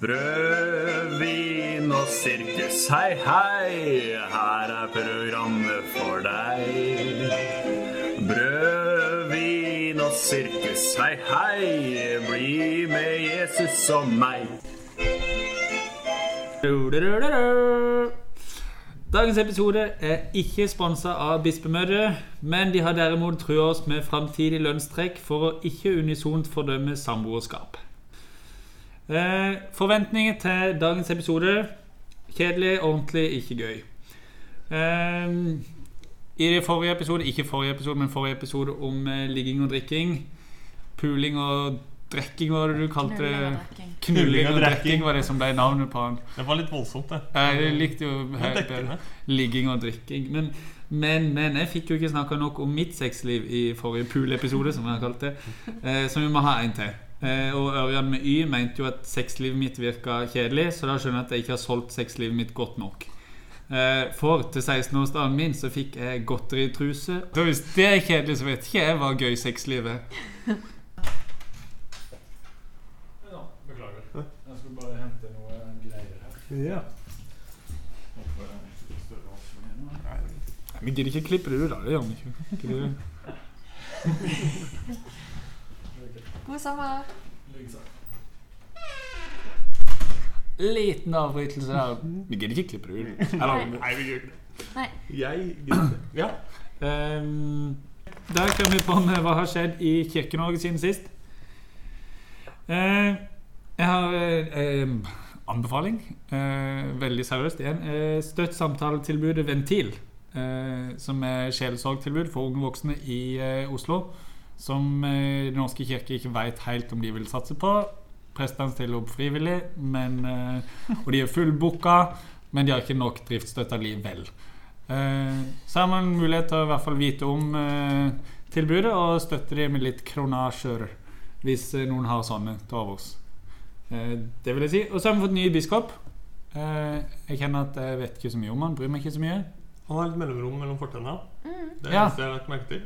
Brød, vin og sirkus, hei, hei, her er programmet for deg. Brød, vin og sirkus, hei, hei, bli med Jesus og meg. Dagens episode er ikke sponsa av Bispemøtet, men de har derimot trua oss med framtidig lønnstrekk for å ikke unisont fordømme samboerskap. Eh, forventninger til dagens episode kjedelig, ordentlig, ikke gøy. Eh, I det forrige episode, ikke forrige episode, men forrige episode om eh, ligging og drikking, puling og drekking, var det du kalte det? Knulling og drikking var det som ble navnet på han. Det var litt voldsomt, det. Jeg likte jo bedre ligging og drikking. Men, men, men jeg fikk jo ikke snakka nok om mitt sexliv i forrige pool-episode, som jeg har kalt det. Eh, så vi må ha en til. Eh, og Ørjan med Y mente jo at sexlivet mitt virka kjedelig, så da skjønner jeg at jeg ikke har solgt sexlivet mitt godt nok. Eh, for til 16-årsdagen min så fikk jeg godteritruse. Så hvis det er kjedelig, så vet ikke jeg hva gøy sexliv er. Beklager. Jeg skulle bare hente noe greier her. Ja. Vi gidder ikke klippe det ut, da. Det gjør vi ikke. God sommer. Liten avbrytelse der. Vi gidder ikke klippe det ut. Eller, Nei, vi gjør ikke det. Nei. Jeg gidder ikke. Ja. Um, der kommer vi på med hva har skjedd i Kirke-Norge siden sist. Uh, jeg har eh, anbefaling, Uh, veldig seriøst igjen. Uh, støtt samtaletilbudet Ventil, eh, som er sjelesorgtilbud for unge voksne i eh, Oslo. Som eh, Den norske kirke ikke veit helt om de vil satse på. Prestene stiller opp frivillig, men, eh, og de er fullbooka, men de har ikke nok driftsstøtte likevel. Eh, så har man mulighet til å i hvert fall vite om tilbudet og støtte dem med litt kronasjer, hvis noen har sånne til overs. Eh, det vil jeg si. Og så har vi fått ny biskop. Eh, jeg kjenner at jeg vet ikke så mye om han, bryr meg ikke så mye. Han har litt mellomrom mellom fortenna. Mm. Det er Ja. det eneste jeg har lagt merke til.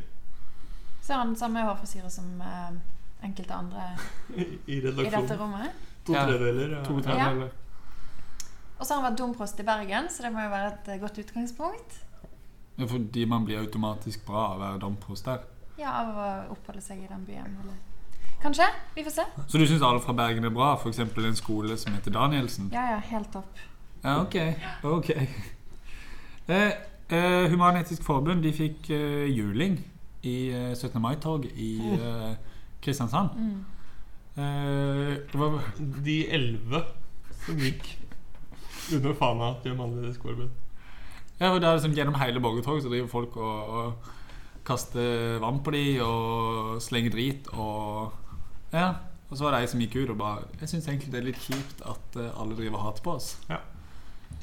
Så har han samme hårfrisyre som uh, enkelte andre I, i i dette rommet. To Ja. tredjedeler. To ja. Og så har han vært domprost i Bergen, så det må jo være et eh, godt utgangspunkt. Ja, Fordi man blir automatisk bra av å være domprost der. Ja, av å oppholde seg i den byen. Eller. Kanskje? Vi får se. Så du syns alle fra Bergen er bra? F.eks. en skole som heter Danielsen? Ja, ja, helt topp. Ja, ok. okay. Eh, eh, Human-Etisk Forbund de fikk eh, juling i eh, 17. mai-tog i uh, Kristiansand. Mm. Uh, det var, De elleve som gikk under fana til Human-Etisk Forbund. ja, og det er liksom Gjennom hele borgertoget så driver folk og, og kaster vann på dem og slenger drit og Ja. Og så var det ei som gikk ut og bare Jeg syns egentlig det er litt kjipt at eh, alle driver og hater på oss. Ja.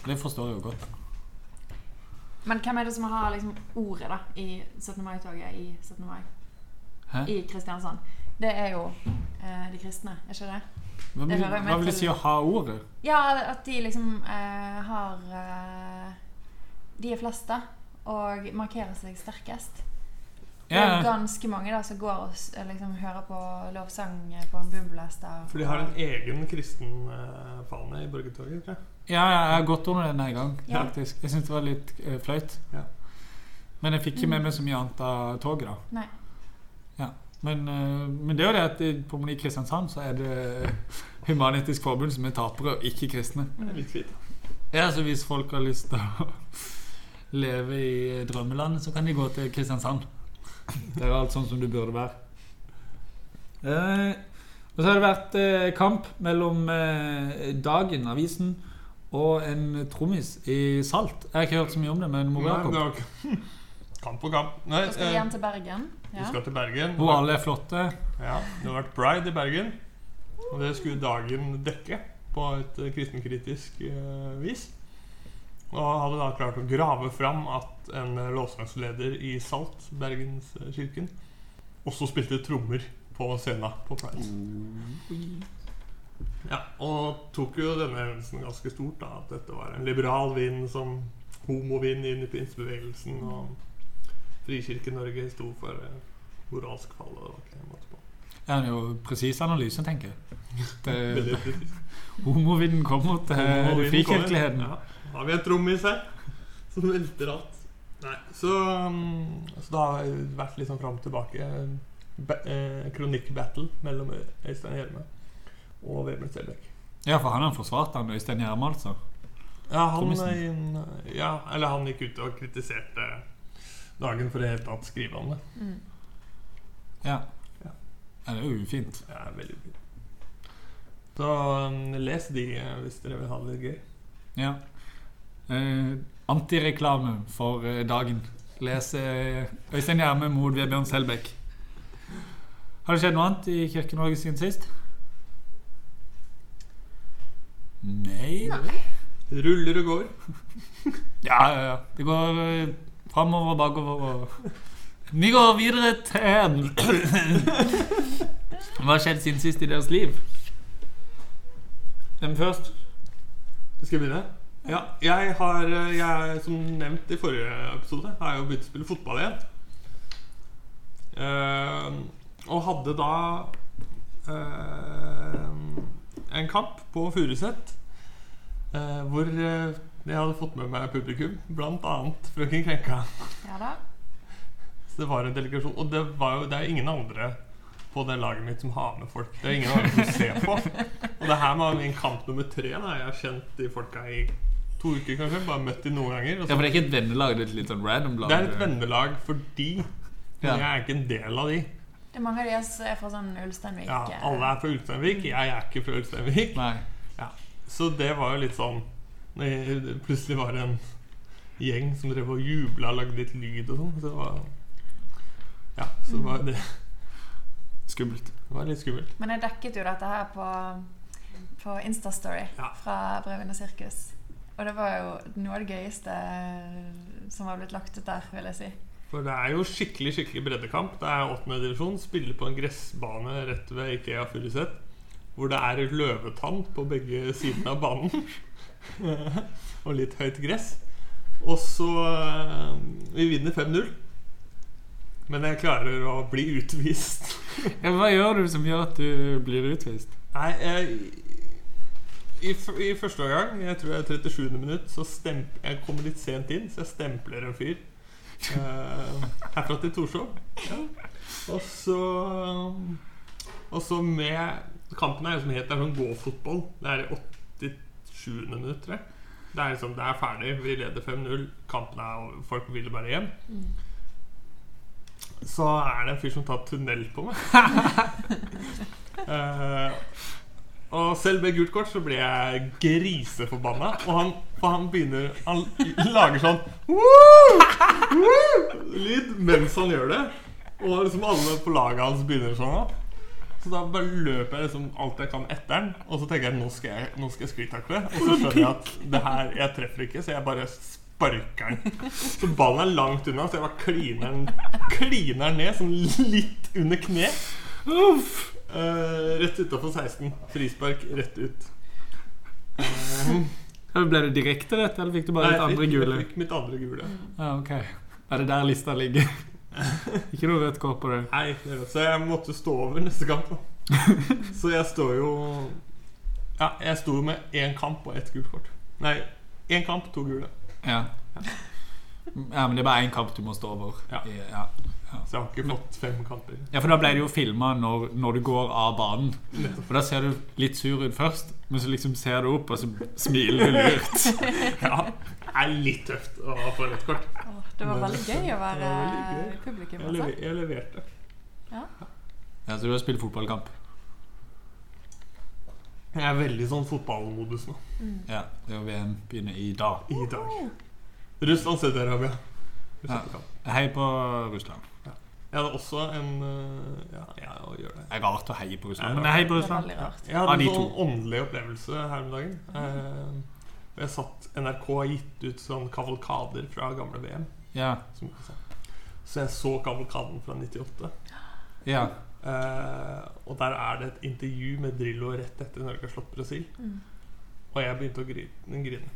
Det forstår jeg jo godt. Men hvem er det som har liksom ordet da i 17. mai-toget i 17. mai Hæ? i Kristiansand? Det er jo eh, de kristne, er ikke det? Hva Det vil, hører hva vil det si å ha ordet? Ja, at de liksom eh, har eh, De er flest, da. Og markerer seg sterkest. Det er ganske mange da som går og liksom, hører på lovsang på en bumblest. For de har en egen kristen eh, fane i borgertoget. tror jeg. Ja, jeg har gått under den en gang, Ja. faktisk. Jeg syntes det var litt eh, flaut. Ja. Men jeg fikk ikke med meg så mye annet av toget, da. Nei. Ja. Men, eh, men det er jo det at på i Kristiansand så er det Human-Etisk Forbund som er tapere, og ikke kristne. Ja, så hvis folk har lyst til å leve i drømmelandet, så kan de gå til Kristiansand. Det er alt sånn som det burde være. Eh, og så har det vært eh, kamp mellom eh, Dagen, avisen, og en trommis i Salt. Jeg har ikke hørt så mye om det, men Mor Nei, Jakob. det var ikke- Kamp på kamp. Nei, Så skal vi eh, igjen til Bergen. vi skal til Bergen. Hvor alle er flotte. Ja, det har vært Pride i Bergen. Og det skulle dagen dekke på et eh, kristenkritisk uh, vis. Og hadde da klart å grave fram at en låtsangsleder i Salt, Bergenskirken, også spilte trommer på scenen på Pride. Ja, og tok jo denne hendelsen ganske stort, da. At dette var en liberal vind som homovind inn i pinsebevegelsen. Og Frikirke-Norge sto for eh, moralsk fall. Og det var ikke en måte på. Ja, det er jo presis analyse, tenker jeg. Det. Homovinden kommer til Homovinden frikirkeligheten. kommer. Ja. Har vi en trommis her som velter alt. Nei, så, um, så da har det vært litt sånn fram og tilbake. Ba eh, Kronikkbattle mellom Øystein Hjelme og Vebjørn Selbekk. Ja, for han har forsvart han Øystein Gjerme, altså. Ja, han, Trommisen. eh, ja, eller han gikk ut og kritiserte dagen for i det hele tatt skrive om det. Mm. Ja. Ja. ja. Det er jo ufint. Er veldig fint. Så um, les de eh, hvis dere vil ha det gøy. Ja. Eh, Antireklame for eh, dagen. Les eh, Øystein Gjerme mot Vebjørn Selbekk. Har det skjedd noe annet i Kirke-Norge siden sist? Nei. Ruller og går. Ja, ja, ja. Det går eh, framover og bakover og Vi går videre til Hva har skjedd siden sist i deres liv? Hvem først? Skal jeg begynne? Ja, jeg har, eh, jeg, som nevnt i forrige episode, har jeg jo begynt å spille fotball igjen. Uh, og hadde da eh, en kamp på Furuset eh, hvor eh, jeg hadde fått med meg publikum, blant annet Frøken Krenka. Ja da. Så det var en delegasjon. Og det, var jo, det er jo ingen andre på det laget mitt som har med folk. Det er ingen andre som ser på. Og det her var min kamp nummer tre. Da. Jeg har kjent de folka i to uker, kanskje. Bare møtt de noen ganger. Og Ja, for det er ikke et vennelag, det er et litt sånn random lag. det er et vennelag fordi Ja. jeg er ikke en del av de. Det er mange av de som er fra sånn Ulsteinvik. Ja, eh, alle er fra Ulsteinvik. Jeg er ikke fra Ulsteinvik. Nei. Så det var jo litt sånn når det plutselig var en gjeng som drev og jubla og lagde litt lyd og sånn. Så det var Ja, så det var, det Skummelt. var litt skummelt. Men jeg dekket jo dette her på, på Instastory Ja. fra Brevene sirkus. Og det var jo noe av det gøyeste som var blitt lagt ut der, vil jeg si. For det er jo skikkelig skikkelig breddekamp. Det er åttendedivisjon. Spiller på en gressbane rett ved Ikea Furuset. Hvor det er løvetann på begge sidene av banen. og litt høyt gress. Og så eh, Vi vinner 5-0. Men jeg klarer å bli utvist. Ja, hva gjør du som gjør at du blir utvist? Nei, jeg, i, I første omgang, jeg tror jeg er 37. minutt, så stemp, jeg kommer litt sent inn, så jeg stempler en fyr. Eh, herfra til Torshov. Ja. Og så Og så med Kampen er liksom helt Det er sånn gå-fotball. Det er i 87. minutt, tror jeg. Det er liksom, det er ferdig. Vi leder 5-0. Kampen er over. Folk vil bare hjem. Så er det en fyr som tar tunnel på meg. Eh, og selv med gult kort så blir jeg griseforbanna. Og han, for han begynner Han lager sånn «Woo! Woo!» lyd mens han gjør det. Og liksom alle på laget hans begynner sånn. Så da bare løper jeg liksom alt jeg kan etter den. Og så tenker jeg nå skal jeg, nå skal jeg sklitakle. Og så skjønner jeg at det her, jeg treffer ikke, så jeg bare sparker den. Så ballen er langt unna, så jeg bare kliner den, den ned sånn litt under kne. Eh, rett utafor 16. Frispark rett ut. Uh, Ble det direkte rett, eller fikk du bare ditt andre gule? Jeg fikk mitt andre gule. Ja, ok. Er det der lista ligger? Ikke noe rødt kort på det? Nei, det Så jeg måtte stå over neste kamp. Så jeg står jo Ja, jeg sto jo med én kamp og ett gult kort. Nei, én kamp, to gule. Ja. ja, men det er bare én kamp du må stå over. Ja. Ja. Så jeg har ikke fått fem kamper. Ja, for da ble det jo filma når, når du går av banen. Og For da ser du litt sur ut først, men så liksom ser du opp, og så smiler du lurt. Ja, det er litt tøft å få rødt kort. Det var veldig gøy å være gøy. publikum. Jeg, lever, jeg leverte. Ja, Så du har spilt fotballkamp? Jeg er veldig sånn fotballmodus nå. Ja. Det er VM begynner i dag. I dag. Russland, Saudi-Arabia. Ja. Heier på Russland. Jeg hadde også en øh, Ja, ja å gjøre det. Det er rart å heie på Russland, Ja, men jeg heier på Russland. Jeg hadde en sånn åndelig opplevelse her om dagen. Eh, jeg satt NRK har gitt ut sånn kavalkader fra gamle VM. Ja. Som, så jeg så kavalkaden fra 98. ja. Eh, og der er det et intervju med Drillo rett etter Norge har slått Brasil. Mm. Og jeg begynte å grine. grine.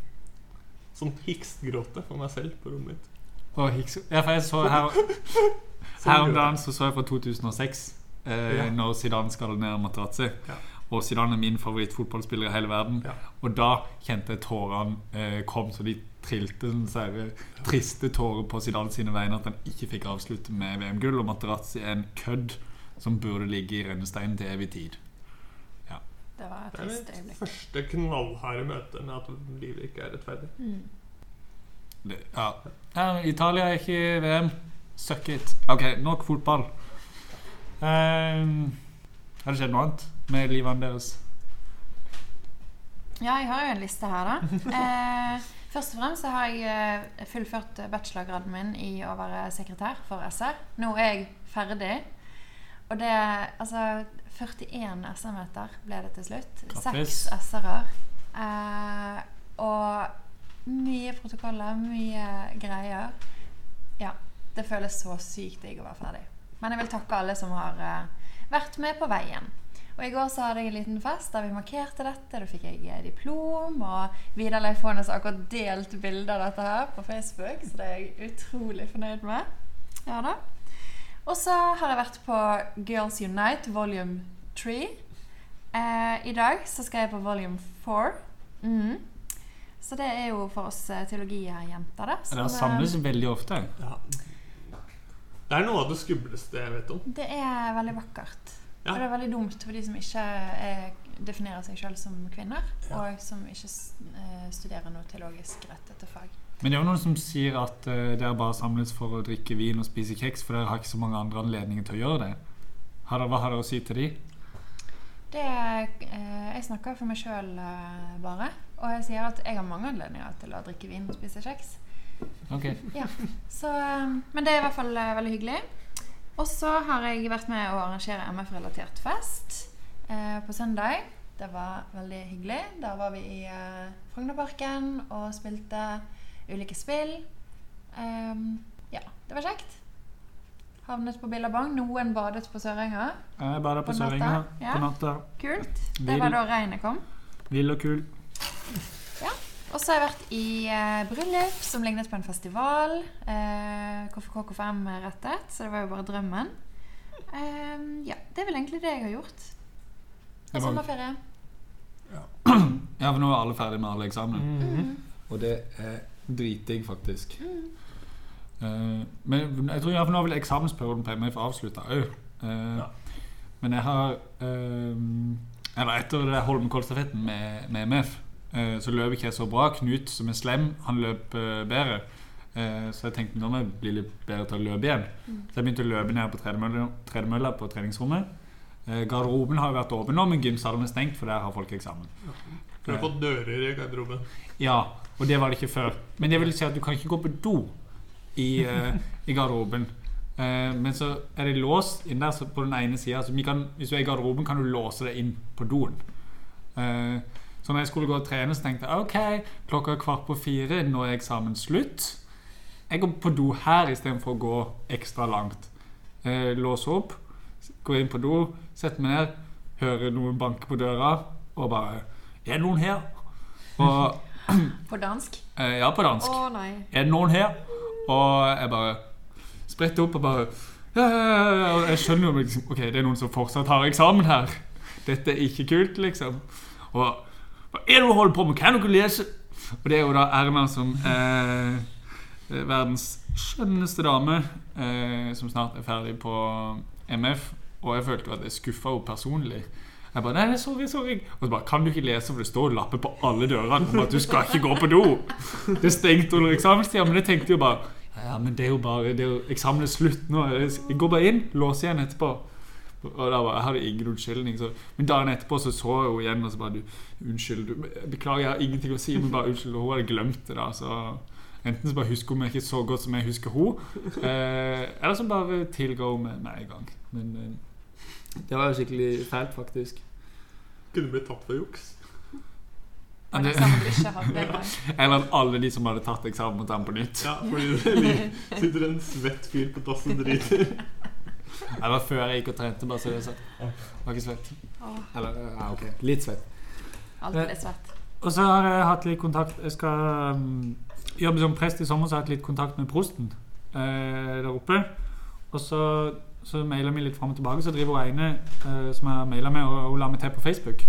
Sånn hikstgråte for meg selv på rommet mitt. Og Hicks Ja, for jeg så her Sånn Her om dagen så, så jeg fra 2006, eh, Ja. når Zidane skal ned Materazzi. Ja. Og Zidane er min favorittfotballspiller i hele verden. Ja. Og da kjente jeg tårene eh, kom, så de trilte den sære, triste tårer på Zidane sine vegne at han ikke fikk avslutte med VM-gull, og Materazzi er en kødd som burde ligge i rennesteinen til evig tid. Det var et trist øyeblikk. Det er mitt første knallharde møte med at livet ikke er rettferdig. Mm. Det, ja. Ja. Italia er ikke i VM. Suck it. Ok, nok fotball. Um, har det skjedd noe annet med livene deres? Ja, jeg har jo en liste her, da. Eh, først og fremst så har jeg eh, fullført bachelorgraden min i å være sekretær for SR. Nå er jeg ferdig. Og det Altså 41 SR-møter ble det til slutt. Seks SR-er. Eh, og mye protokoller, mye greier. Ja. Det føles så sykt digg å være ferdig. Men jeg vil takke alle som har eh, vært med på veien. Og I går så hadde jeg en liten fest der vi markerte dette. Da fikk jeg eh, diplom. Og Vidar Leif Aanes har akkurat delt bilde av dette her på Facebook, så det er jeg utrolig fornøyd med. Ja da. Og så har jeg vært på Girls Unite volume 3. Eh, I dag så skal jeg på volume 4. Mhm. Så det er jo for oss eh, teologijenter, Det eh, samles veldig ofte. Ja. Det er noe av det skumleste jeg vet om. Det er veldig vakkert. Ja. Og det er veldig dumt for de som ikke er, definerer seg selv som kvinner, Ja. og som ikke eh, studerer noe teologisk rettete fag. Men det er jo noen som sier at uh, dere bare samles for å drikke vin og spise kjeks, for dere har ikke så mange andre anledninger til å gjøre det. Har dere, hva har dere å si til de? Det, uh, jeg snakker for meg sjøl uh, bare, og jeg sier at jeg har mange anledninger til å drikke vin og spise kjeks. Ok. Ja, så, eh, men det er i hvert fall eh, veldig hyggelig. Og så har jeg vært med å arrangere MF-relatert fest eh, på søndag. Det var veldig hyggelig. Da var vi i eh, Frognerparken og spilte ulike spill. Um, ja, det var kjekt. Havnet på Billabong. Noen badet på Sørenga. Jeg badet på På Sørenga ja. på natta. Kult. Det var da regnet kom. Vill og kul. Og så har jeg vært i eh, bryllup som lignet på en festival. Eh, KFK-KFM rettet, så det var jo bare drømmen. Eh, ja, det er vel egentlig det jeg har gjort. Det Og var- sommerferie. Ja, for nå er alle ferdige med alle eksamene Mm. Og det er dritdigg, faktisk. Mm. Eh, men jeg tror i hvert fall nå er vel eksamensperioden på MF avslutta òg. Ja. Men jeg har eh, Eller etter det Holmenkollstafetten med, med MF, eh, så løp ikke jeg så bra. Knut, som er slem, han løp eh, bedre. Eh, så jeg tenkte nå må jeg bli litt bedre til å løpe igjen. Mm. Så jeg begynte å løpe ned på tredemølla på treningsrommet. Eh, garderoben har jo vært åpen nå, men gymsalen er stengt, for der har folk eksamen. Du har fått dører i garderoben. Ja, og det var det ikke før. Men jeg vil si at du kan ikke gå på do i, eh, i garderoben. Eh, men så er det låst inn der på den ene sida. Hvis du er i garderoben, kan du låse deg inn på doen. Så når jeg skulle gå og trene, så tenkte jeg ok, klokka er kvart på fire, nå er eksamen slutt. Jeg går på do her istedenfor å gå ekstra langt. Eh, låse opp, gå inn på do, sette meg ned, høre noen banke på døra, og bare Er det noen her? Og På dansk. Eh, ja, på dansk. Å nei. Er det noen her? Og jeg bare spretter opp og bare ja, ja, ja, Jeg skjønner jo liksom Ok, det er noen som fortsatt har eksamen her. Dette er ikke kult, liksom. Og hva er det du holder på med? Kan du ikke lese? Og det er jo da Erna som eh, er verdens skjønneste dame, eh, som snart er ferdig på MF. Og jeg følte jo at jeg skuffa henne personlig. Jeg bare, nei, sorry, sorry Og så bare, kan du ikke lese, for det står lapper på alle dørene om at du skal ikke gå på do. Det stengte under eksamenstida, men jeg tenkte jo bare Ja, men det er jo bare det er jo, Eksamen er slutt nå. Jeg går bare inn, låser igjen etterpå. Og da bare, Jeg hadde ingen unnskyldning. Så, men dagen etterpå så så jeg henne igjen og så bare du, Unnskyld. Du, beklager, jeg har ingenting å si, men bare unnskyld. Hun hadde glemt det. da, så Enten så bare husker hun meg ikke så godt som jeg husker hun eh, eller så bare tilga hun meg med en gang. Men eh, det var jo skikkelig fælt, faktisk. Kunne blitt tatt for juks. Eller alle de som hadde tatt eksamen, måtte ta den på nytt. Ja, fordi det sitter en svett fyr på tassen og driter. Det var før jeg gikk og trente. bare så det er sagt. Var ikke svett. Eller, ja, ok. Litt svett. Alltid litt svett. Og så har jeg hatt litt kontakt Jeg skal um, jobbe som prest i sommer, så jeg har jeg hatt litt kontakt med prosten eh, der oppe. Og så så mailer vi litt fram og tilbake. Så driver hun ene eh, som jeg har maila med, og hun la meg til på Facebook.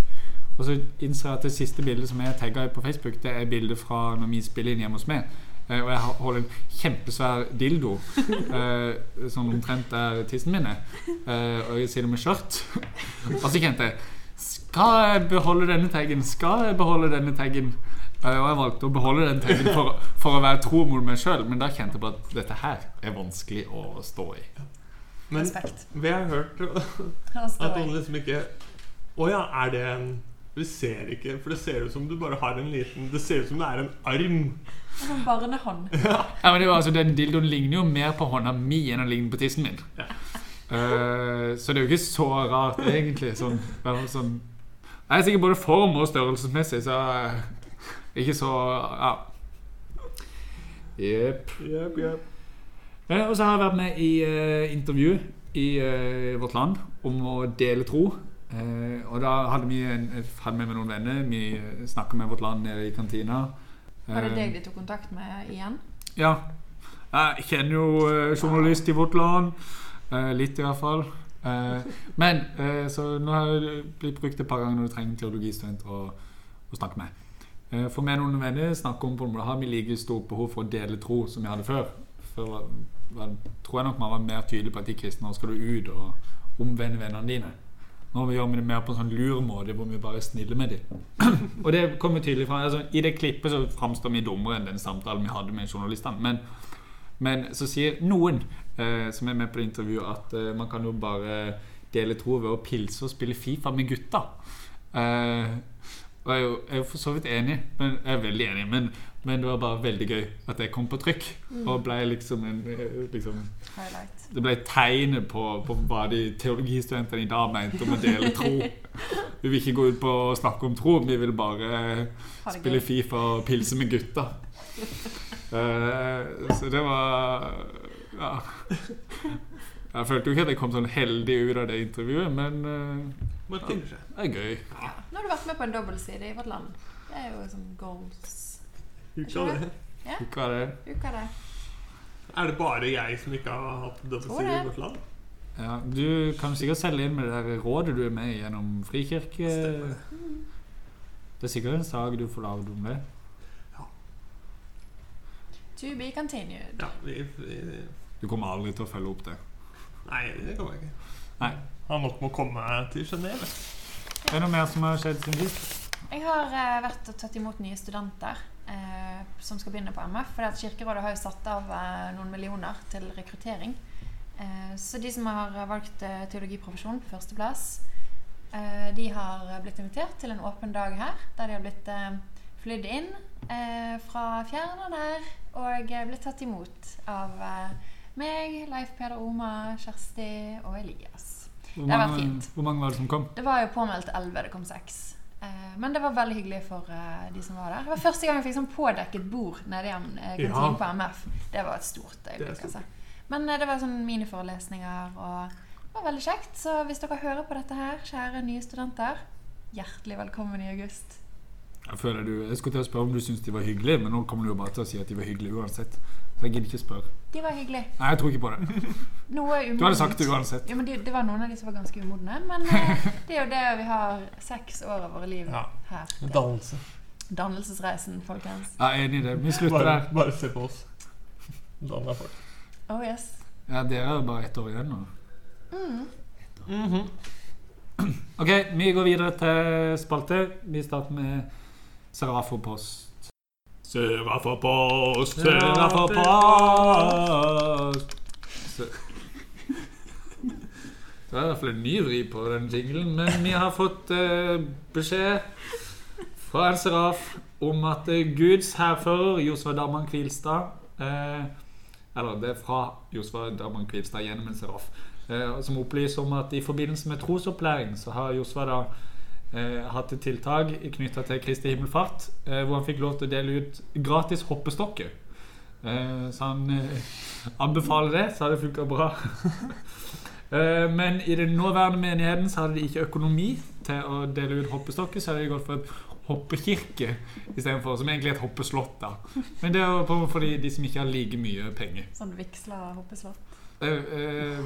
Og så innser jeg at det siste bildet som jeg tagga på Facebook, det er bildet fra når vi spiller inn hjemme hos meg. Eh, og jeg holder en kjempesvær dildo, eh, sånn omtrent der tissen min er. Eh, og jeg sier det med skjørt. og så kjente jeg Skal jeg beholde denne taggen? Skal jeg beholde denne taggen? Eh, og jeg valgte å beholde den taggen for, for å være tro mot meg sjøl, men da kjente jeg på at dette her er vanskelig å stå i. Men Respekt. vi har hørt at noen liksom ikke Å ja, er det en Du ser ikke, for det ser ut som du bare har en liten Det ser ut som det er en arm. En barnehånd. Ja, men det var, altså, Den dildoen ligner jo mer på hånda mi enn den ligner på tissen min. Ja. Uh, så det er jo ikke så rart, egentlig. Sånn, sånn. Jeg er sikkert både form og størrelsesmessig, så uh, ikke så Ja. Jepp. Yep, yep. uh, og så har jeg vært med i eh, intervju i eh, Vårt Land om å dele tro. Eh, og da hadde vi en, hadde med med noen venner. Vi snakka med Vårt Land nede i kantina. Var det Eh, deg de tok kontakt med igjen? Ja. Jeg kjenner jo eh, journalist i Vårt Land. Eh, litt, i hvert fall. Men så nå har det blitt brukt et par ganger når du trenger en teologistudent å, å snakke med. For meg og noen venner snakker om på det har vi like stort behov for å dele tro som vi hadde før. Før var, var, tror jeg nok man var mer tydelig på at de kristne nå skal du ut og omvende vennene dine. Nå gjør vi det mer på en sånn lur måte hvor vi bare er snille med dem. og det kommer tydelig fram. altså, I det klippet så framstår vi dummere enn den samtalen vi hadde med journalistene. Men, men så sier noen eh, som er med på det intervjuet, at eh, man kan jo bare dele tro ved å pilse og spille Fifa med gutta. Eh, og jeg er jo for så vidt enig, men jeg er veldig enig, men, men det var bare veldig gøy at det kom på trykk. Og ble liksom en eh, liksom, Det ble tegnet på, på hva de teologistudentene i dag mente om å dele tro. Vi vil ikke gå ut på å snakke om tro, vi vil bare spille gøy. Fifa og pilse med gutta. Uh, så det var Ja. Jeg følte jo ikke at jeg kom sånn heldig ut av det intervjuet, men seg. det er gøy. Nå har du vært med på en dobbeltside i Vårt Land. Det er jo sånn goals. Uka det. Ja. Uka det? Uka det. Er det bare jeg som ikke har hatt dobbeltside i vårt land? Ja, du kan sikkert selge inn med det der rådet du er med i gjennom Frikirke. Stemmer Det er sikkert en sak du får lagd om det. Ja. To be continued. Ja, vi, vi, Du kommer aldri til å følge opp det. nei, det kommer jeg ikke. Nei. Har nok med å komme til Genéve. Er det noe mer som har skjedd siden sist? Jeg har uh, vært og tatt imot nye studenter eh, som skal begynne på MF. For at Kirkerådet har jo satt av eh, noen millioner til rekruttering. Eh, så de som har valgt eh, teologiprofesjon på førsteplass, eh, de har blitt invitert til en åpen dag her. Der de har blitt eh, flydd inn eh, fra og nær og blitt tatt imot av meg, Leif Peder Oma, Kjersti og Elias. Hvor Det har vært mange, fint. hvor mange var det som kom? Det var jo påmeldt 11, det kom 6. Eh, men det var veldig hyggelig for eh, de som var der. Det var første gang jeg fikk sånn pådekket bord nede i en eh, kantinen Ja. på MF. Det var et stort øyeblikk. Altså. Men eh, det var sånn miniforelesninger, og det var veldig kjekt. Så hvis dere hører på dette her, kjære nye studenter, hjertelig velkommen i august. Jeg føler du, jeg skulle til å spørre om du syntes de var hyggelige, men nå kommer du jo bare til å si at de var hyggelige uansett. Så jeg gidder ikke spørre. De var hyggelige. Nei, jeg tror ikke på det. Noe. Du hadde sagt det uansett. Ja, men det, det var noen av de som var ganske umodne. Men eh, det er jo det vi har seks år av våre liv Ja. her. Dannelse. Dannelsesreisen, folkens. Er enig i det. Vi slutter Bare, der. bare se på oss. Danna folk. Oh yes. Ja, dere er bare ett år igjen nå. Mm. Mhm. Ok, vi går videre til spalte. Vi starter med Serafopost. Serafopost, Serafopost. Se- Det er i hvert fall en ny vri på den jinglen, men vi har fått eh, beskjed fra en seraf om at eh, Guds hærfører Josfa Darman Kvilstad eh, Eller det er fra Josfa Darman Kvilstad gjennom en seraf. Eh, som opplyser om at i forbindelse med trosopplæring så har Josfa da hatt et tiltak knytta til Kristi himmelfart, eh, hvor han fikk lov til å dele ut gratis hoppestokker. Eh, så han eh, anbefaler det, så har det funka bra. Eh, Men i den nåværende menigheten så hadde de ikke økonomi til å dele ut hoppestokker, så hadde de gått for et hoppekirke istedenfor, som egentlig er et hoppeslott. da. Men det er på for de, de som ikke har like mye penger. Sånn vigsla hoppeslott. Eh, eh,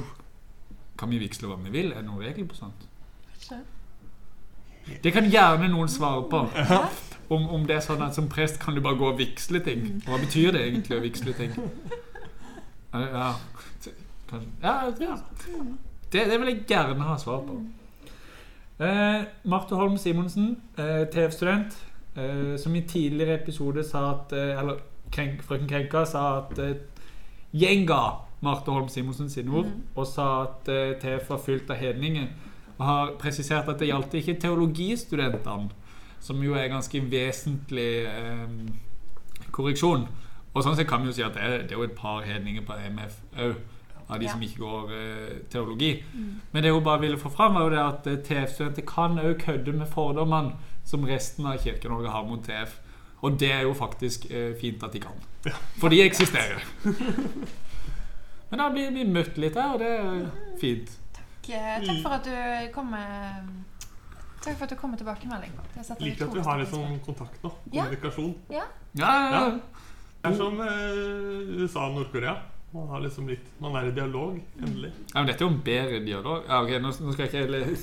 Kan vi vigsle hva vi vil? Er det noen regler på sånt? Ikke? Det kan gjerne noen svare på. Om, om det er sånn at som prest kan du bare gå og vigsle ting. Hva betyr det egentlig å vigsle ting? Ja, ja. Ja, ja. Det, det vil jeg gjerne ha svar på. Eh, Marte Holm Simonsen, eh, TF-student, eh, som i tidligere episode sa at eh, Eller krenk, frøken Krenka sa at eh, gjenga Marte Holm Simonsen sine ord, og sa at eh, TF var fylt av hedninger. Og har presisert at det gjaldt ikke teologistudentene, som jo er ganske vesentlig eh, korreksjon. Og sånn sett kan vi jo si at det er, det er jo et par hedninger på EMF òg, av de Ja. som ikke går eh, teologi. Men det hun bare ville få fram, var jo det at eh, TF-studenter kan òg kødde med fordommene som resten av Kirke-Norge har mot TF. Og det er jo faktisk eh, fint at de kan. For de eksisterer. Men da blir vi møtt litt her, og det er fint. Takk, eh, for at du kom med Takk for at du kom med tilbakemelding. Liker at vi har litt sånn kontakt nå. Kommunikasjon. Ja. Ja, ja, ja. Det er som eh, USA og Nord-Korea. Man har liksom litt Man er i dialog, endelig. Ja, men dette er jo en bedre dialog. Ja, ok, nå, nå skal jeg ikke le-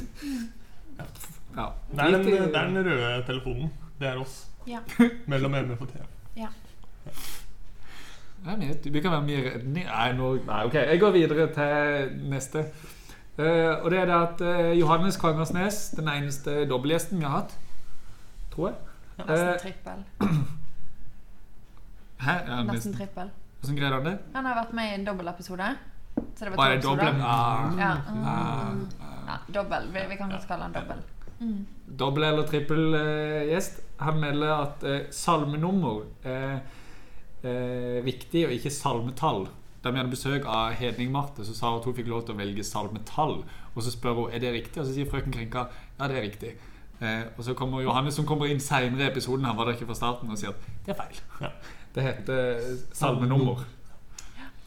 Ja. Det er, den, eh, det er den røde telefonen. Det er oss. Ja. Mellom MF og TF. Ja, men jeg- Vi kan være mye redning Nei, nå, nei, ok. Jeg går videre til neste. Eh, og det er det at uh, Johannes Kvangersnes, den eneste dobbeltgjesten vi har hatt, tror jeg Nesten Eh, trippel. Hæ? Ja, Nesten nesten. trippel. Hvordan greide han det? Han har vært med i en dobbeltepisode. Så det Var to episoder. Ah, Ja. Mm. ah. ja, dobbel. Vi, vi kan godt kalle han dobbel. Mm. Dobbel eller trippel uh, gjest. Han melder at salmenummer er viktig, og ikke salmetall. Da vi hadde besøk av Hedning-Marte, så sa hun at hun fikk lov til å velge salmetall. Og så spør hun er det riktig, og så sier frøken Krenka ja, det er riktig. Eh, og så kommer Johannes, som kommer inn seinere i episoden, han var der ikke fra starten, og sier at det er feil. Ja. Det heter eh, salmenummer.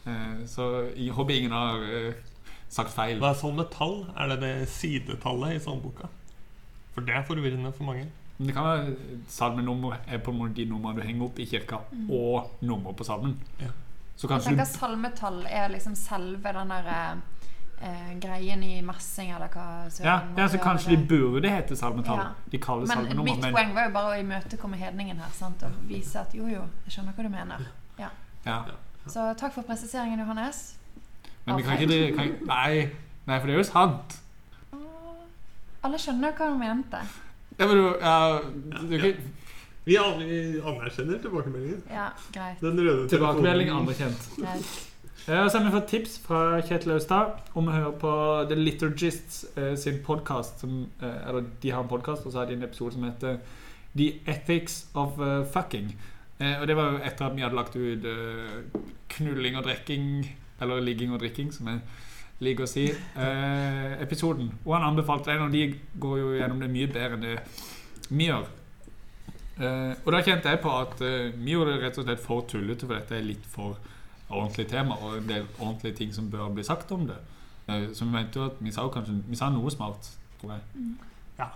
Eh, så jeg håper ingen har eh, sagt feil. Hva er salmetall? Er det det sidetallet i salmeboka? For det er forvirrende for mange. Men det kan være salmenummer er på en måte de numrene du henger opp i kirka, og nummer på salmen. Ja. Så Jeg kanskje tenker du salmetall er liksom selve den der eh, greien i messing, eller hva søren ja, ja, så kanskje det. de burde hete salmetall. Ja. De kaller Men salmenummer, mitt men poeng var jo bare å imøtekomme hedningen her. Sant? Og vise at jo, jo, jeg skjønner hva du mener. Ja. ja. Så takk for presiseringen, Johannes. Men vi kan ikke, kan, Nei, nei, for det er jo sant. Alle skjønner hva du mente. Ja, men du, ja, du kan, Vi anerkjenner tilbakemeldingen. Ja, greit. Den røde Tilbakemelding anerkjent. greit. Eh, Og så har vi fått tips fra Kjetil Austad om å høre på The Liturgists eh, sin podkast. Eller de har en podkast, og så har de en episode som heter The Ethics of uh, Fucking. Eh, og det var jo etter at vi hadde lagt ut uh, knulling og drikking, eller ligging og drikking, som jeg liker å si, eh, episoden. Og han anbefalte den, og de går jo gjennom det mye bedre enn det vi gjør. Eh, og da kjente jeg på at eh, vi gjorde det rett og slett for tullete, for dette er litt for ordentlig tema og en del ordentlige ting som bør bli sagt om det. Eh, Så vi mente jo at vi sa kanskje Vi sa noe smart, tror jeg. Ja.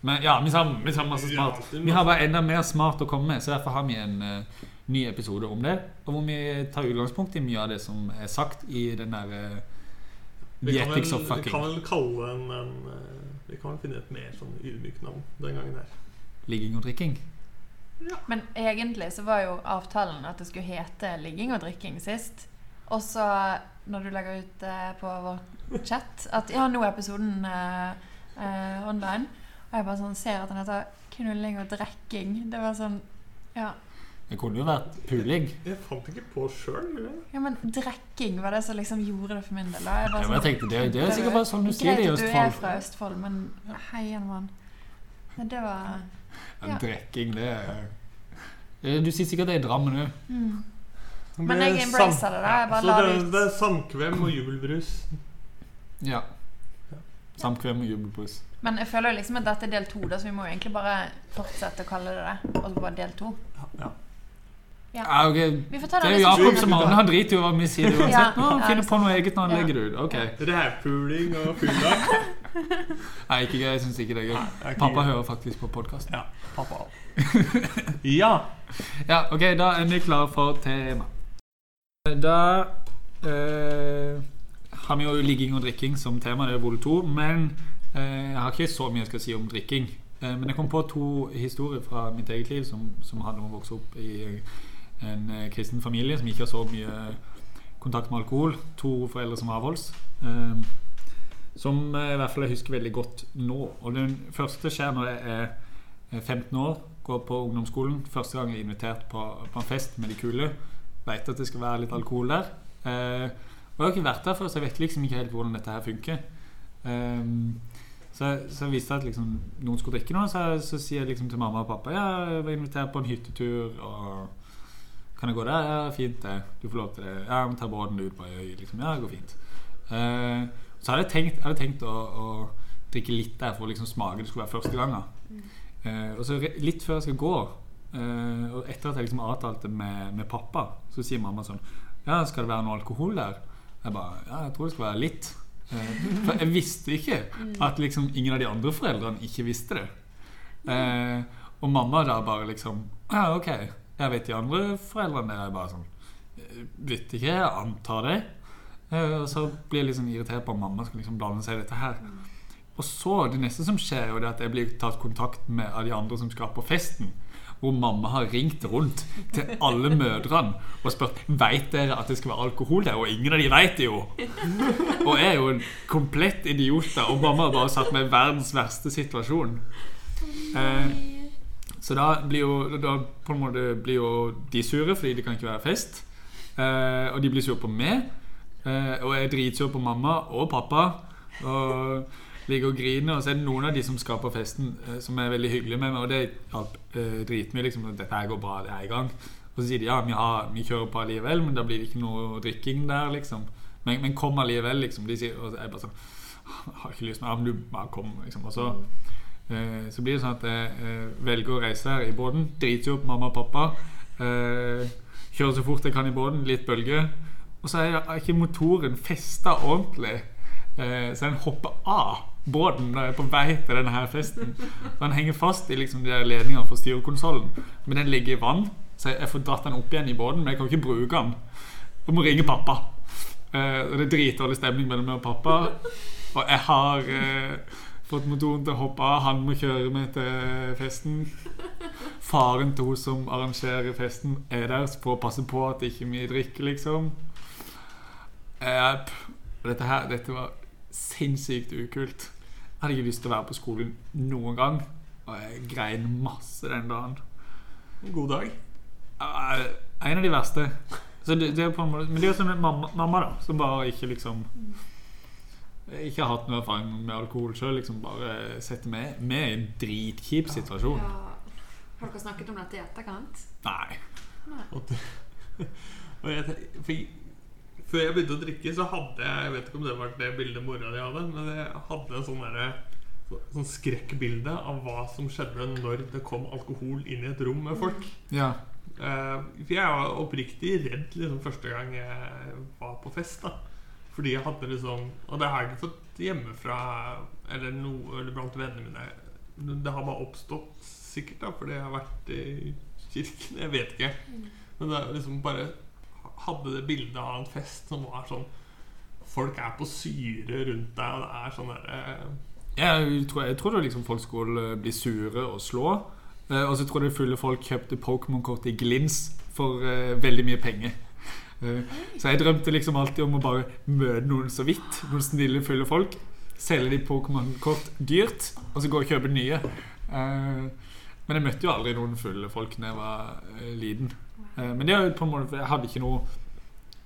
Men ja, vi sa, vi sa masse smart. Ja, Vi har bare enda mer smart å komme med, så derfor har vi en uh, ny episode om det. Og hvor vi tar utgangspunkt i mye av det som er sagt i den der uh, Vi The Ethics of vi kan vel kalle den en uh, Vi kan vel finne et mer sånn ydmykt navn den gangen her. Ligging og drikking. Men egentlig så var jo avtalen at det skulle hete ligging og drikking sist. Og så, når du legger ut eh, på vår chat at ja, nå er episoden eh, eh, online, og jeg bare sånn ser at den heter knulling og drekking. Det var sånn Ja, Det kunne jo vært puling. Jeg fant ikke på sjøl. ja men drekking var det som liksom gjorde det for min del. da. Jeg Ja, men jeg sånn, tenkte, det, det er sikkert bare sånn du sier det i Østfold. Greit at du er fra Østfold, men heien mann. Men det var Ja. Drikking, det er Eh, Du sier sikkert det i Drammen òg. mm. Men jeg embracer det, da. Jeg bare Så la det, ut. det er samkvem og jubelbrus. Ja. Samkvem og jubelbrus. Men jeg føler liksom at dette er del to, så vi må jo egentlig bare fortsette å kalle det det. Og så bare del to. Ja. Ja. Ja, ok. Vi får ta Det det er jo Jakob som har Han driter jo i hva vi sier uansett. Ja, Nå, finner er på noe eget når han Ja. legger det ut. Ok. Rævpuling og fylla. Nei, ikke gøy. Jeg syns ikke det er gøy. Nei, Pappa hører faktisk på podkasten. Ja, pappa. ja. Ja, ok, da er vi klare for tema. Da eh, har vi jo ligging og drikking som tema, det er Vol 2. Men eh, jeg har ikke så mye jeg skal si om drikking. Eh, men jeg kom på to historier fra mitt eget liv som, som handler om å vokse opp i en eh, kristen familie som ikke har så mye kontakt med alkohol. To foreldre som avholds. Eh, som eh, i hvert fall jeg husker veldig godt nå. Og den første skjer når jeg er eh, 15 år, går på ungdomsskolen. Første gang jeg er invitert på, på en fest med de kule. Vet at det skal være litt alkohol der. Eh, og jeg har ikke vært der før, så jeg vet liksom ikke helt hvordan dette her funker. Så, så jeg visste at liksom, noen skulle drikke noe, så, så sier jeg liksom til mamma og pappa Ja, jeg var invitert på en hyttetur, og kan jeg gå der? Ja, fint det. Du får lov til det. Ja, men ta båten ut på øy. Liksom. Ja, det går fint. Uh, så hadde jeg tenkt, hadde tenkt å, å drikke litt der for å liksom smake. Det skulle være første gangen. Uh, og så litt før jeg skal gå, uh, og etter at jeg liksom avtalte med, med pappa, så sier mamma sånn Ja, skal det være noe alkohol der? Jeg bare Ja, jeg tror det skal være litt. For jeg visste ikke at liksom ingen av de andre foreldrene ikke visste det. Eh, og mamma da bare liksom Ja, ok. Jeg vet de andre foreldrene der er bare sånn «Eh, Vet ikke, jeg antar det. Eh, og så blir jeg liksom irritert på at mamma skal liksom blande seg i dette her. Og så, det neste som skjer, er at jeg blir tatt kontakt med av de andre som skal på festen. Hvor mamma har ringt rundt til alle mødrene og spurt Vet dere at det skal være alkohol der. Og ingen av de vet det jo! Og jeg er jo en komplett idiot. Og mamma har bare satt meg i verdens verste situasjon. Eh, så da blir jo da på en måte blir jo de sure, fordi det kan ikke være fest. Eh, og de blir sure på meg. Eh, og jeg er dritsur på mamma og pappa. Og ligger og griner. Og så er det noen av de som skal på festen, eh, som er veldig hyggelige med meg. Og det hjalp eh, liksom, Dette her går bra, det er i gang. Og så sier de ja, vi, har, vi kjører på allikevel, men da blir det ikke noe drikking der, liksom. Men, men kom allikevel, liksom. De sier, og jeg bare sånn Jeg har ikke lyst, men ja, men du bare kom, liksom. Og så Eh, så blir det sånn at jeg eh, velger å reise her i båten. Driter opp mamma og pappa. Eh, kjører så fort jeg kan i båten. Litt bølge. Og så er ikke motoren festa ordentlig. Eh, så den hopper av båten når jeg er på vei til denne her festen. Så den henger fast i liksom de ledningene for styrekonsollen. Men den ligger i vann, så jeg får dratt den opp igjen i båten. Men jeg kan ikke bruke den. Jeg må ringe pappa. Eh, og det er dritdårlig stemning mellom meg og pappa. Og jeg har eh, fått motoren til å hoppe av. Han må kjøre meg til festen. Faren til hun som arrangerer festen, er der for å passe på at ikke vi drikker, liksom. Eh, dette her dette var sinnssykt ukult. Jeg hadde ikke lyst til å være på skolen noen gang. Og jeg grein masse den dagen. God dag. Eh, En av de verste. Så det, det er på en måte, men det er jo som med mamma, mamma, da, som bare ikke liksom Ikke har hatt noe erfaring med alkohol sjøl. Liksom bare setter meg med i en dritkjip situasjon. Ja. Har dere snakket om dette i etterkant? Nei. Og, det, og jeg, før jeg begynte å drikke, så hadde jeg Jeg vet ikke om det var det bildet mora di hadde, men jeg hadde en sånn derre Sånn skrekkbilde av hva som skjedde når det kom alkohol inn i et rom med folk. Ja. Uh, for jeg var oppriktig redd liksom, første gang jeg var på fest. da Fordi jeg hadde liksom Og det har jeg ikke fått hjemmefra eller, noe, eller blant vennene mine. Det har bare oppstått sikkert da fordi jeg har vært i kirken. Jeg vet ikke. Men det er liksom bare hadde det bildet av en fest som var sånn Folk er på syre rundt deg, og det er sånn derre Jeg tror, jeg tror da liksom folk skulle bli sure og slå. Eh, og så tror jeg fulle folk kjøpte Pokémon-kort i glins for eh, veldig mye penger. Eh, så jeg drømte liksom alltid om å bare møte noen så vidt. Noen snille, fulle folk. Selge de Pokémon-kort dyrt, og så gå og kjøpe nye. Eh, men jeg møtte jo aldri noen fulle folk da jeg var eh, liten. Men det er jo på en måte Jeg hadde ikke noe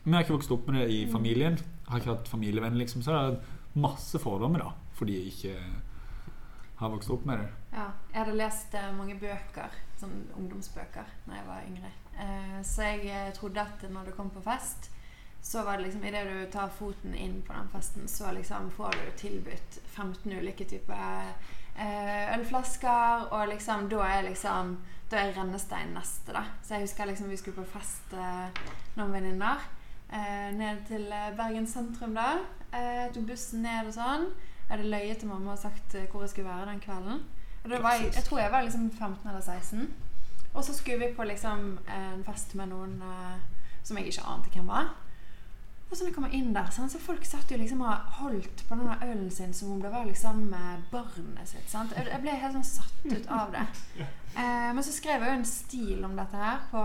Vi har ikke vokst opp med det i familien. Jeg har ikke hatt familievenn, liksom. Så det er masse fordommer, da. Fordi jeg ikke har vokst opp med det. Ja, jeg hadde lest mange bøker, sånn ungdomsbøker, da jeg var yngre. Eh, så jeg eh, trodde at når du kom på fest, så var det liksom idet du tar foten inn på den festen, så liksom får du tilbudt 15 ulike typer eh, ølflasker, og liksom da er liksom da er rennestein neste, da. Så jeg husker liksom vi skulle på fest, eh, noen venninner. Eh, ned til eh, Bergen sentrum da. Eh, tok bussen ned og sånn. Jeg hadde løyet til mamma og sagt eh, hvor jeg skulle være den kvelden. Og da var jeg, jeg tror jeg var liksom 15 eller 16. Og så skulle vi på liksom en fest med noen uh, som jeg ikke ante hvem var. Og så når jeg kommer inn der, sant, så folk satt jo liksom og holdt på denne ølen sin som om det var liksom eh, barnet sitt. Sant? Jeg ble helt sånn satt ut av det. Uh, men så skrev jeg jo en stil om dette her på,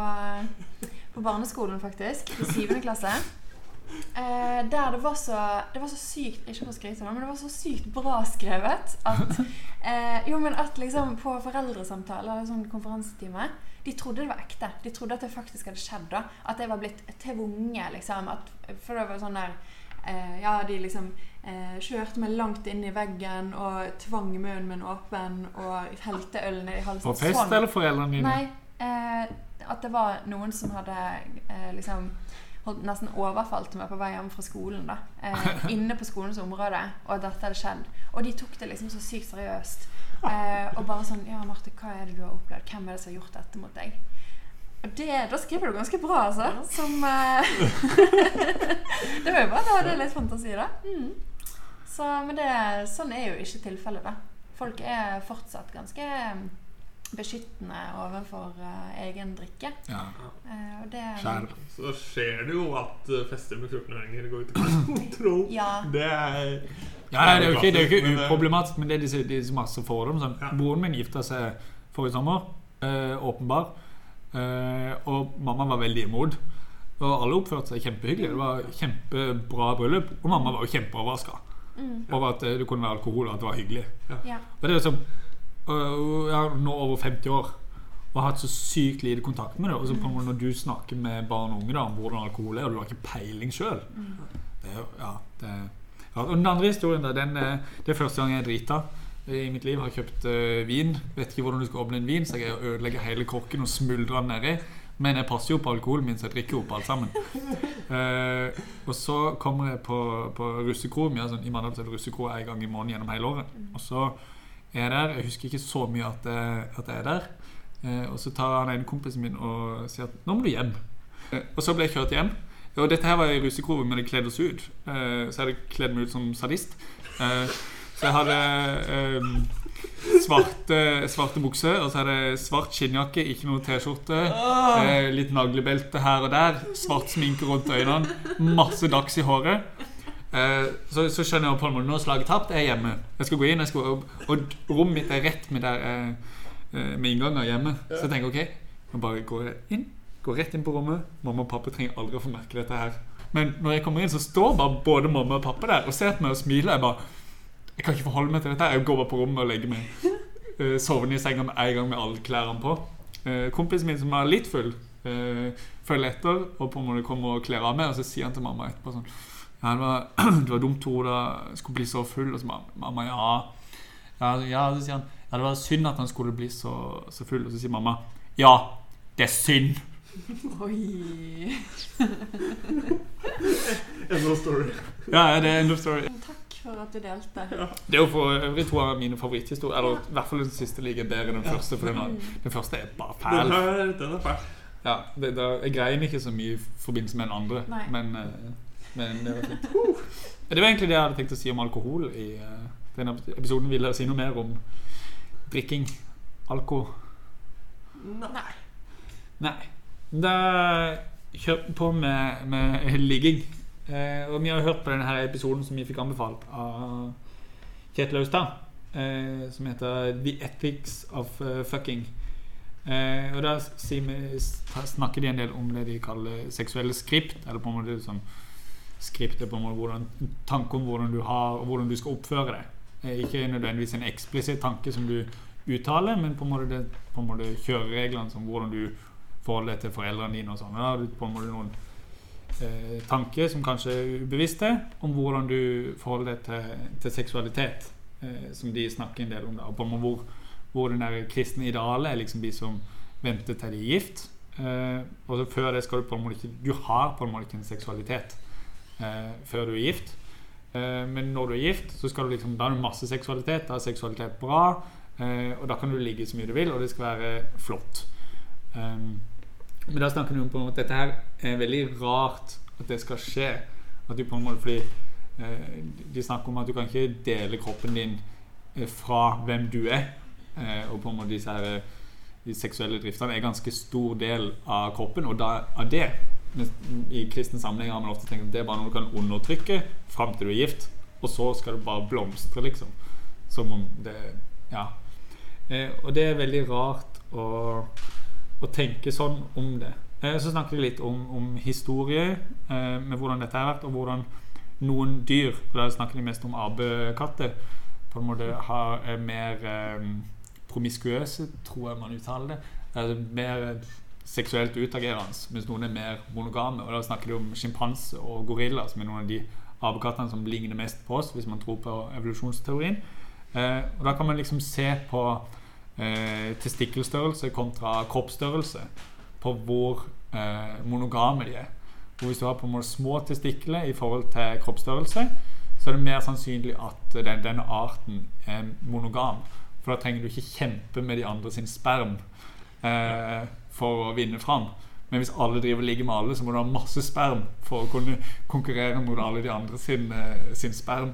på barneskolen, faktisk. I syvende klasse. Eh, der det var så Det var så sykt Ikke for å skryte, men det var så sykt bra skrevet at eh, Jo, men at liksom på foreldresamtale eller sånn konferansetime De trodde det var ekte. De trodde at det faktisk hadde skjedd. da At jeg var blitt tvunget, liksom. At, for det var sånn der eh, Ja, de liksom eh, kjørte meg langt inn i veggen og tvang munnen min åpen og helte øl ned i halsen. På fest eller foreldrene dine? Nei. Eh, at det var noen som hadde eh, liksom holdt, nesten overfalt meg på vei hjem fra skolen. da eh, Inne på skolens område. Og at dette hadde skjedd. Og de tok det liksom så sykt seriøst. Eh, og bare sånn Ja, Marte, hva er det du har opplevd? Hvem er det som har gjort dette mot deg? Og det, Da skriver du ganske bra, altså. Som eh, Det var jo bare Da hadde jeg litt fantasi, da. Mm. Så, men det, sånn er jo ikke tilfellet, da. Folk er fortsatt ganske beskyttende overfor uh, egen drikke. Ja. Uh, og det Skjær. Så skjer det jo at uh, fester med 14-åringer går ut av kontroll. Ja. Det er Ja, det er jo jo ikke uproblematisk, men det er disse, disse masse fordom. Sånn. Ja. Broren min gifta seg forrige sommer, eh, åpenbar. Eh, og mamma var veldig imot. Og alle oppførte seg kjempehyggelig. Det var kjempebra bryllup. Og mamma var jo kjempeoverraska Mm. over at det kunne være alkohol, og at det var hyggelig. ja. Og det er liksom Jeg er nå over 50 år og har hatt så sykt lite kontakt med det. Og så på en måte når du snakker med barn og unge da, om hvordan alkohol er, og du har ikke peiling sjøl jo Ja. Ja. Og den andre historien, da, den, eh, det er første gang jeg er drita i mitt liv. Har kjøpt uh, vin. Vet ikke hvordan du skal åpne en vin, så jeg ødelegger hele korken og smuldrer den nedi. Men jeg passer jo på alkoholen min, så jeg drikker opp alt sammen. Uh, og så kommer jeg på, på russekro. Ja, sånn, I Mandal er det russekro en gang i måneden gjennom hele året. Og så er der. Jeg husker ikke så mye at jeg, at jeg er der. Eh, og så tar han en kompisen min og sier at 'nå må du hjem'. Eh, og så ble jeg kjørt hjem. Og dette her var i russekro, men jeg kledde oss ut. Eh, så jeg hadde kledd meg ut som sadist. Så jeg hadde svarte, svarte bukser, og så hadde jeg svart skinnjakke, ikke noe T-skjorte. Eh, litt naglebelte her og der. Svart sminke rundt øynene. Masse dags i håret. Eh, så, så skjønner jeg en måte Nå er slaget tapt, jeg er hjemme. Jeg skal gå inn, skal, og, og rommet mitt er rett med, der, eh, eh, med innganger hjemme. Så jeg tenker ok, nå bare går jeg inn. Går rett inn på rommet. Mamma og pappa trenger aldri å få merke dette her. Men når jeg kommer inn, så står bare både mamma og pappa der og ser på meg og smiler. Jeg bare Jeg kan ikke forholde meg til dette. Jeg går bare på rommet og legger meg. Uh, sovner i senga med en gang med alle klærne på. Eh, kompisen min som er litt full, eh, følger etter og på en måte kommer og kler av meg. Og så sier han til mamma etterpå sånn Ja, det var, det var dumt Tore da skulle bli så full. Og så mamma ja. ja. Ja, så sier han Ja, det var synd at han skulle bli så, så full. Og så sier mamma Ja, det er synd. Oi. end of story. Ja, det er end of story. Takk for at du delte. Det er jo for øvrig to av mine favoritthistorier. Eller i hvert fall den siste ligger bedre enn den første. For den, var- den første er bare Den fæl. er, den er fæl. Ja, det, det, jeg greier ikke så mye i forbindelse med den andre. Nei. Men, eh, men det var fint. Det var egentlig det jeg hadde tenkt å si om alkohol i uh, denne episoden. Vil dere si noe mer om drikking? Alko? Nei. Nei. Da kjørte vi på med, med ligging. Uh, og vi har hørt på denne episoden som vi fikk anbefalt av Kjetil Austad. Eh, som heter 'The Ethics of eh, Fucking'. Eh, og da snakker de en del om det de kaller seksuelle skript. Eller på en måte sånn er på hvordan, tanke om hvordan du har og hvordan du skal oppføre deg. Eh, ikke nødvendigvis en eksplisitt tanke som du uttaler, men på en måte, det, på en måte kjørereglene som hvordan du forholder deg til foreldrene dine og sånn. Da har du på en måte noen eh, tanker som kanskje er ubevisste, om hvordan du forholder deg til, til seksualitet, eh, som de snakker en del om. Da, og på en måte hvor, hvor den der kristne idealet er liksom de som venter til de er gift. Eh, og så før det skal du på en måte ikke Du har på en måte ikke en seksualitet før du er gift. Eh, men når du er gift, så skal du liksom, da har du masse seksualitet. Da er seksualitet bra. eh, og da kan du ligge så mye du vil, og det skal være flott. Um, men da snakker du om på en måte dette her er veldig rart at det skal skje. At du på en måte, fordi eh, De snakker om at du kan ikke dele kroppen din eh, fra hvem du er. Eh, og på en måte disse her, eh, de seksuelle driftene er en ganske stor del av kroppen. Og da, av det I kristen sammenheng har man ofte tenkt at det er bare noe du kan undertrykke fram til du er gift, og så skal du bare blomstre, liksom. Som om det Ja. Eh, og det er veldig rart å, å tenke sånn om det. Eh, så snakker vi litt om, om historie, eh, med hvordan dette har vært, og hvordan noen dyr Da snakker de mest om apekatter. På en måte har, er mer eh, promiskuøse, tror jeg man uttaler det. Altså mer seksuelt utagerende, mens noen er mer monogame. Og da snakker de om sjimpanse og gorilla, som er noen av de apekattene som ligner mest på oss, hvis man tror på evolusjonsteorien. Eh, og da kan man liksom se på eh, testikkelstørrelse kontra kroppsstørrelse, på hvor eh, monogame de er. Og hvis du har på en måte små testikler i forhold til kroppsstørrelse, så er det mer sannsynlig at den, denne arten er monogam. For da trenger du ikke kjempe med de andre sin sperm eh, for å vinne fram. Men hvis alle driver ligger med alle, så må du ha masse sperm for å kunne konkurrere mot alle de andre sin, eh, sin sperm.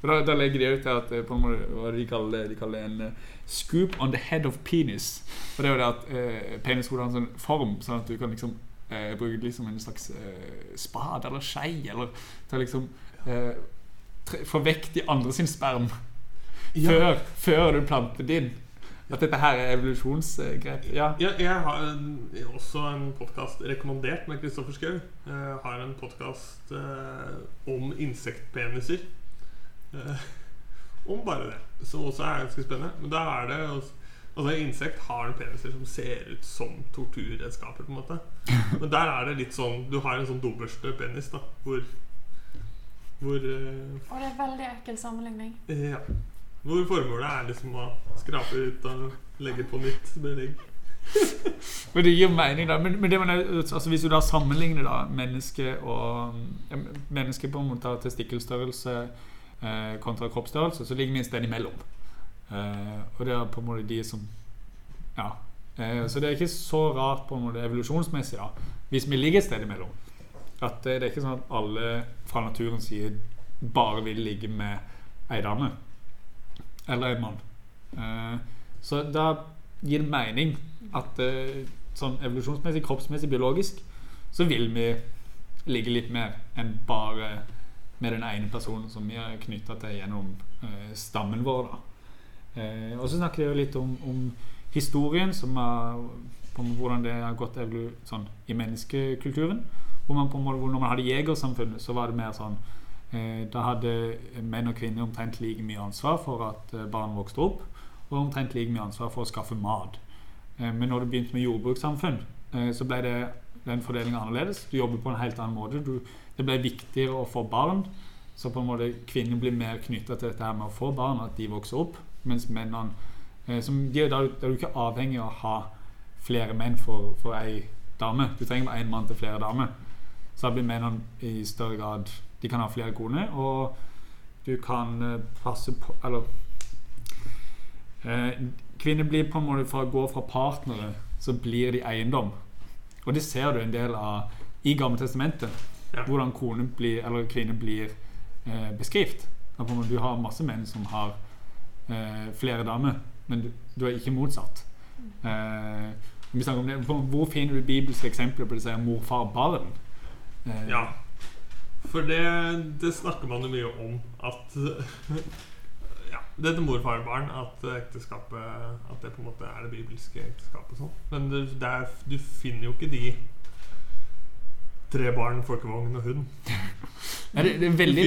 For da, da legger de ut at eh, på en måte, hva de kaller det, de kaller det en eh, scoop on the head of penis. Og det er jo det at eh, penishodet har en sånn form, sånn at du kan liksom eh, bruke det liksom en slags eh, spade eller skei, eller til liksom eh, få vekk de andre sin sperm før, før du planter din. At dette her er evolusjonsgrep. Ja. Ja, jeg har en, også en podkast rekommandert med Kristoffer Schou. Har en podkast om insektpeniser. Eh, om bare det. Som også er ganske spennende. Men da er det Altså Insekt har en peniser som ser ut som torturredskaper. på en måte Men der er det litt sånn Du har en sånn dobørstepenis, da. Hvor Hvor eh, Og det er veldig ekkel sammenligning. Ja. Hvor formålet er liksom å skrape ut og legge på nytt belegg. Men det gir mening, da. Men, men det altså hvis du da sammenligner da menneske og Menneske på en måte har testikkelstørrelse eh, kontra kroppsstørrelse, så ligger vi et sted imellom. Eh, og det er på en måte de som Ja. Eh, så det er ikke så rart på en måte evolusjonsmessig, da, hvis vi ligger et sted imellom. At det, det er ikke sånn at alle fra naturens side bare vil ligge med ei dame. Eller en mann. Eh, så da gir det mening at eh, sånn evolusjonsmessig, kroppsmessig, biologisk, så vil vi ligge litt mer enn bare med den ene personen som vi er knytta til gjennom eh, stammen vår. og så snakker jeg jo litt om, om historien, er, på hvordan det har gått sånn, i menneskekulturen. Hvor man på en måte, når man hadde jegersamfunnet, så var det mer sånn Da hadde menn og kvinner omtrent like mye ansvar for at eh, barn vokste opp, og omtrent like mye ansvar for å skaffe mat. Eh, men når det begynte med jordbrukssamfunn, eh, så ble det den fordelinga annerledes. Du jobber på en helt annen måte. Du, det ble viktigere å få barn. Så på en måte kvinner blir mer knytta til dette her med å få barn, at de vokser opp. Mens mennene eh, som, de, da er du ikke avhengig av å ha flere menn for, for ei dame. Du trenger bare én mann til flere damer. Så da blir mennene i større grad De kan ha flere koner, og du kan eh, passe på Eller eh, Kvinner blir på en måte Fra å gå fra partnere, så blir de eiendom. Og det ser du en del av i Gamle testamentet. Ja. Hvordan kone blir, eller kvinne blir eh, beskrevet. Du har masse menn som har eh, flere damer, men du, du er ikke motsatt. Eh, det, hvor- finner du bibelske eksempler på disse her mor, far, barn? Eh, Ja. For det, det snakker man jo mye om at ja, Dette mor-far-barn, at ekteskapet At det på en måte er det bibelske ekteskapet og sånn. Men det, det er, du finner jo ikke de tre barn, folkevogn og hund. Nei, det, det er veldig,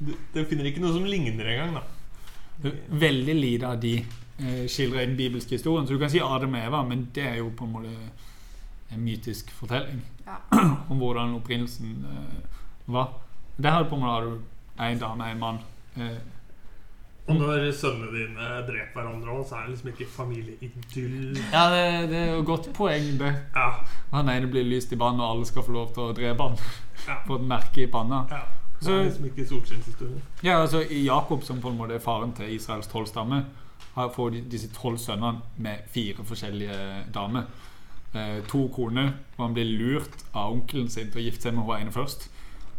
Du, du, du finner ikke noe som ligner engang, da. veldig lite av de eh, skildrer i den bibelske historien. Så du kan si Adam og Eva, men det er jo på en måte en mytisk fortelling Ja. om hvordan opprinnelsen eh, var. Der har du på med har du en dame, en mann. Eh, Og når sønnene dine dreper hverandre òg, så er det liksom ikke familieidyll. ja, det, det er jo godt poeng, det. Ja, Han ene blir lyst i bann, og alle skal få lov til å drepe han. Ja. Få et merke i panna. ja. Det er liksom ikke solskinnshistorie. Ja, altså Jakob, som på en måte er faren til Israels tolv stammer, får disse tolv sønnene med fire forskjellige damer. Eh, to koner, og han blir lurt av onkelen sin til å gifte seg med hun ene først.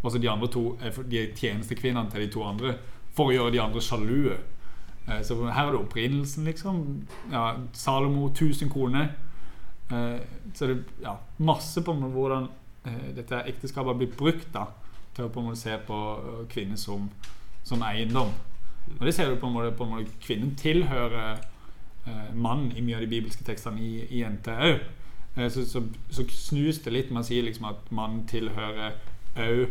Og så de andre to er de er tjenestekvinnene til de to andre for å gjøre de andre sjalue. Eh, så her er det opprinnelsen, liksom. Ja, Salomo, 1000 koner. Eh, så det ja, masse på hvordan eh, dette ekteskapet har blitt brukt da, til å på en måte se på eh, kvinner som, som eiendom. Og det ser du på en måte, på en måte Kvinnen tilhører eh, mannen i mye av de bibelske tekstene i, i NT òg. Eh, så, så, så snus det litt. Man sier liksom at mannen tilhører òg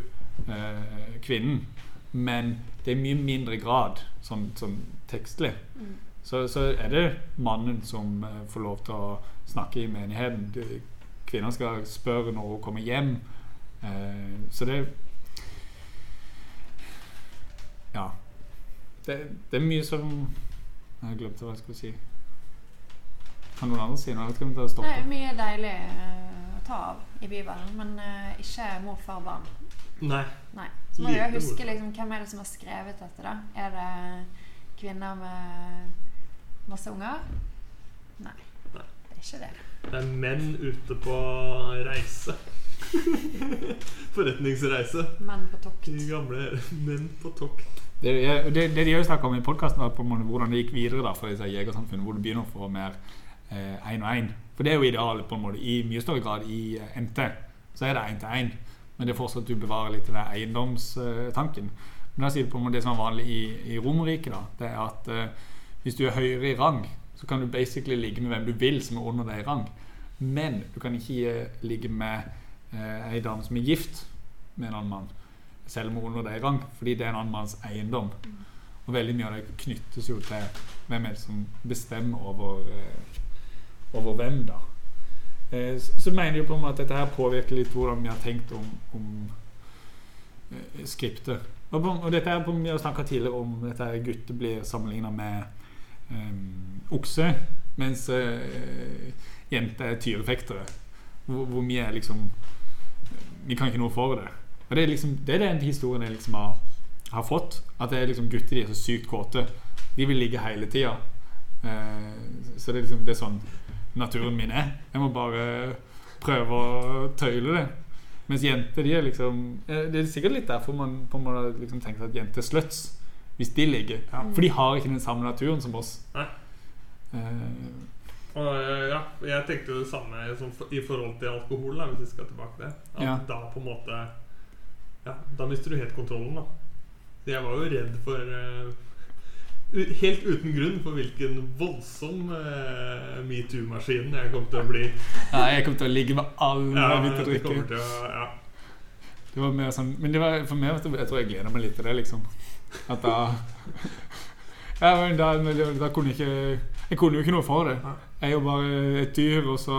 eh, kvinnen. Men det er mye mindre grad sånn, sånn tekstlig. Mm. Så, så er det mannen som eh, får lov til å snakke i menigheten. Kvinner skal spørre når hun kommer hjem. Eh, så det Ja. Det, det er mye som Jeg glemte hva jeg skulle si. Kan noen andre si noe? Skal vi ta og Det stoppe? er mye deilig eh, å ta av i Bibelen, men eh, ikke mor, far, barn. Nei. Nei. Så må du jo huske liksom, hvem er det som har skrevet dette. da? Er det kvinner med masse unger? Nei. Nei. Det er ikke det. Det er menn ute på reise. Forretningsreise. Menn på tokt. De gamle menn på tokt. Det, det, det de har snakket om i podkasten, var på hvordan det gikk videre da, for disse jegersamfunnene, hvor du begynner å få mer én og én. For det er jo idealet på en måte i mye større grad i eh, NT. Så er det én til én. Men det er fortsatt at du bevarer litt den eiendomstanken. Men da sier du på en det som er vanlig i, i Romerriket, da, det er at eh, hvis du er høyere i rang, så kan du basically ligge med hvem du vil som er under deg i rang. Men du kan ikke eh, ligge med eh, ei dame som er gift med en annen mann selv om hun er under deg i rang, fordi det er en annen manns eiendom. Og veldig mye av det knyttes jo til hvem er det som bestemmer over, eh, over hvem, da. Eh, så, mener jeg på en måte at dette her påvirker litt hvordan vi har tenkt om, om eh, skriptet. Og, og dette er på, Vi har snakka tidligere om dette her gutter blir sammenligna med eh, okse, mens eh, jenter er tyrefektere. Hvor, hvor vi er liksom Vi kan ikke noe for det. Og det er liksom Det den historien jeg liksom har, har fått. At det er liksom gutter de er så sykt kåte. De vil ligge hele tida. Eh, så det er liksom Det er sånn naturen min er. Jeg må bare prøve å tøyle det. Mens jenter de er liksom eh, Det er sikkert litt derfor man på en måte liksom tenker at jenter er sluts. Hvis de ligger. Ja. For de har ikke den samme naturen som oss. Nei. Uh, Og eh, ja, jeg tenkte jo det samme i forhold til alkohol, da, hvis vi skal tilbake til det. At Ja. da på en måte Ja, da mister du helt kontrollen, da. Så jeg var jo redd for Helt uten grunn for hvilken voldsom uh, metoo-maskin jeg kom til å bli. ja, jeg kommer til å ligge med alle Ja, jeg drikker. Ja. Det var mer sånn Men det var, for meg du, Jeg tror jeg gleder meg litt til det, liksom. At da Ja, men da, da kunne jeg ikke Jeg kunne jo ikke noe for det. Jeg er jo bare et dyr, og så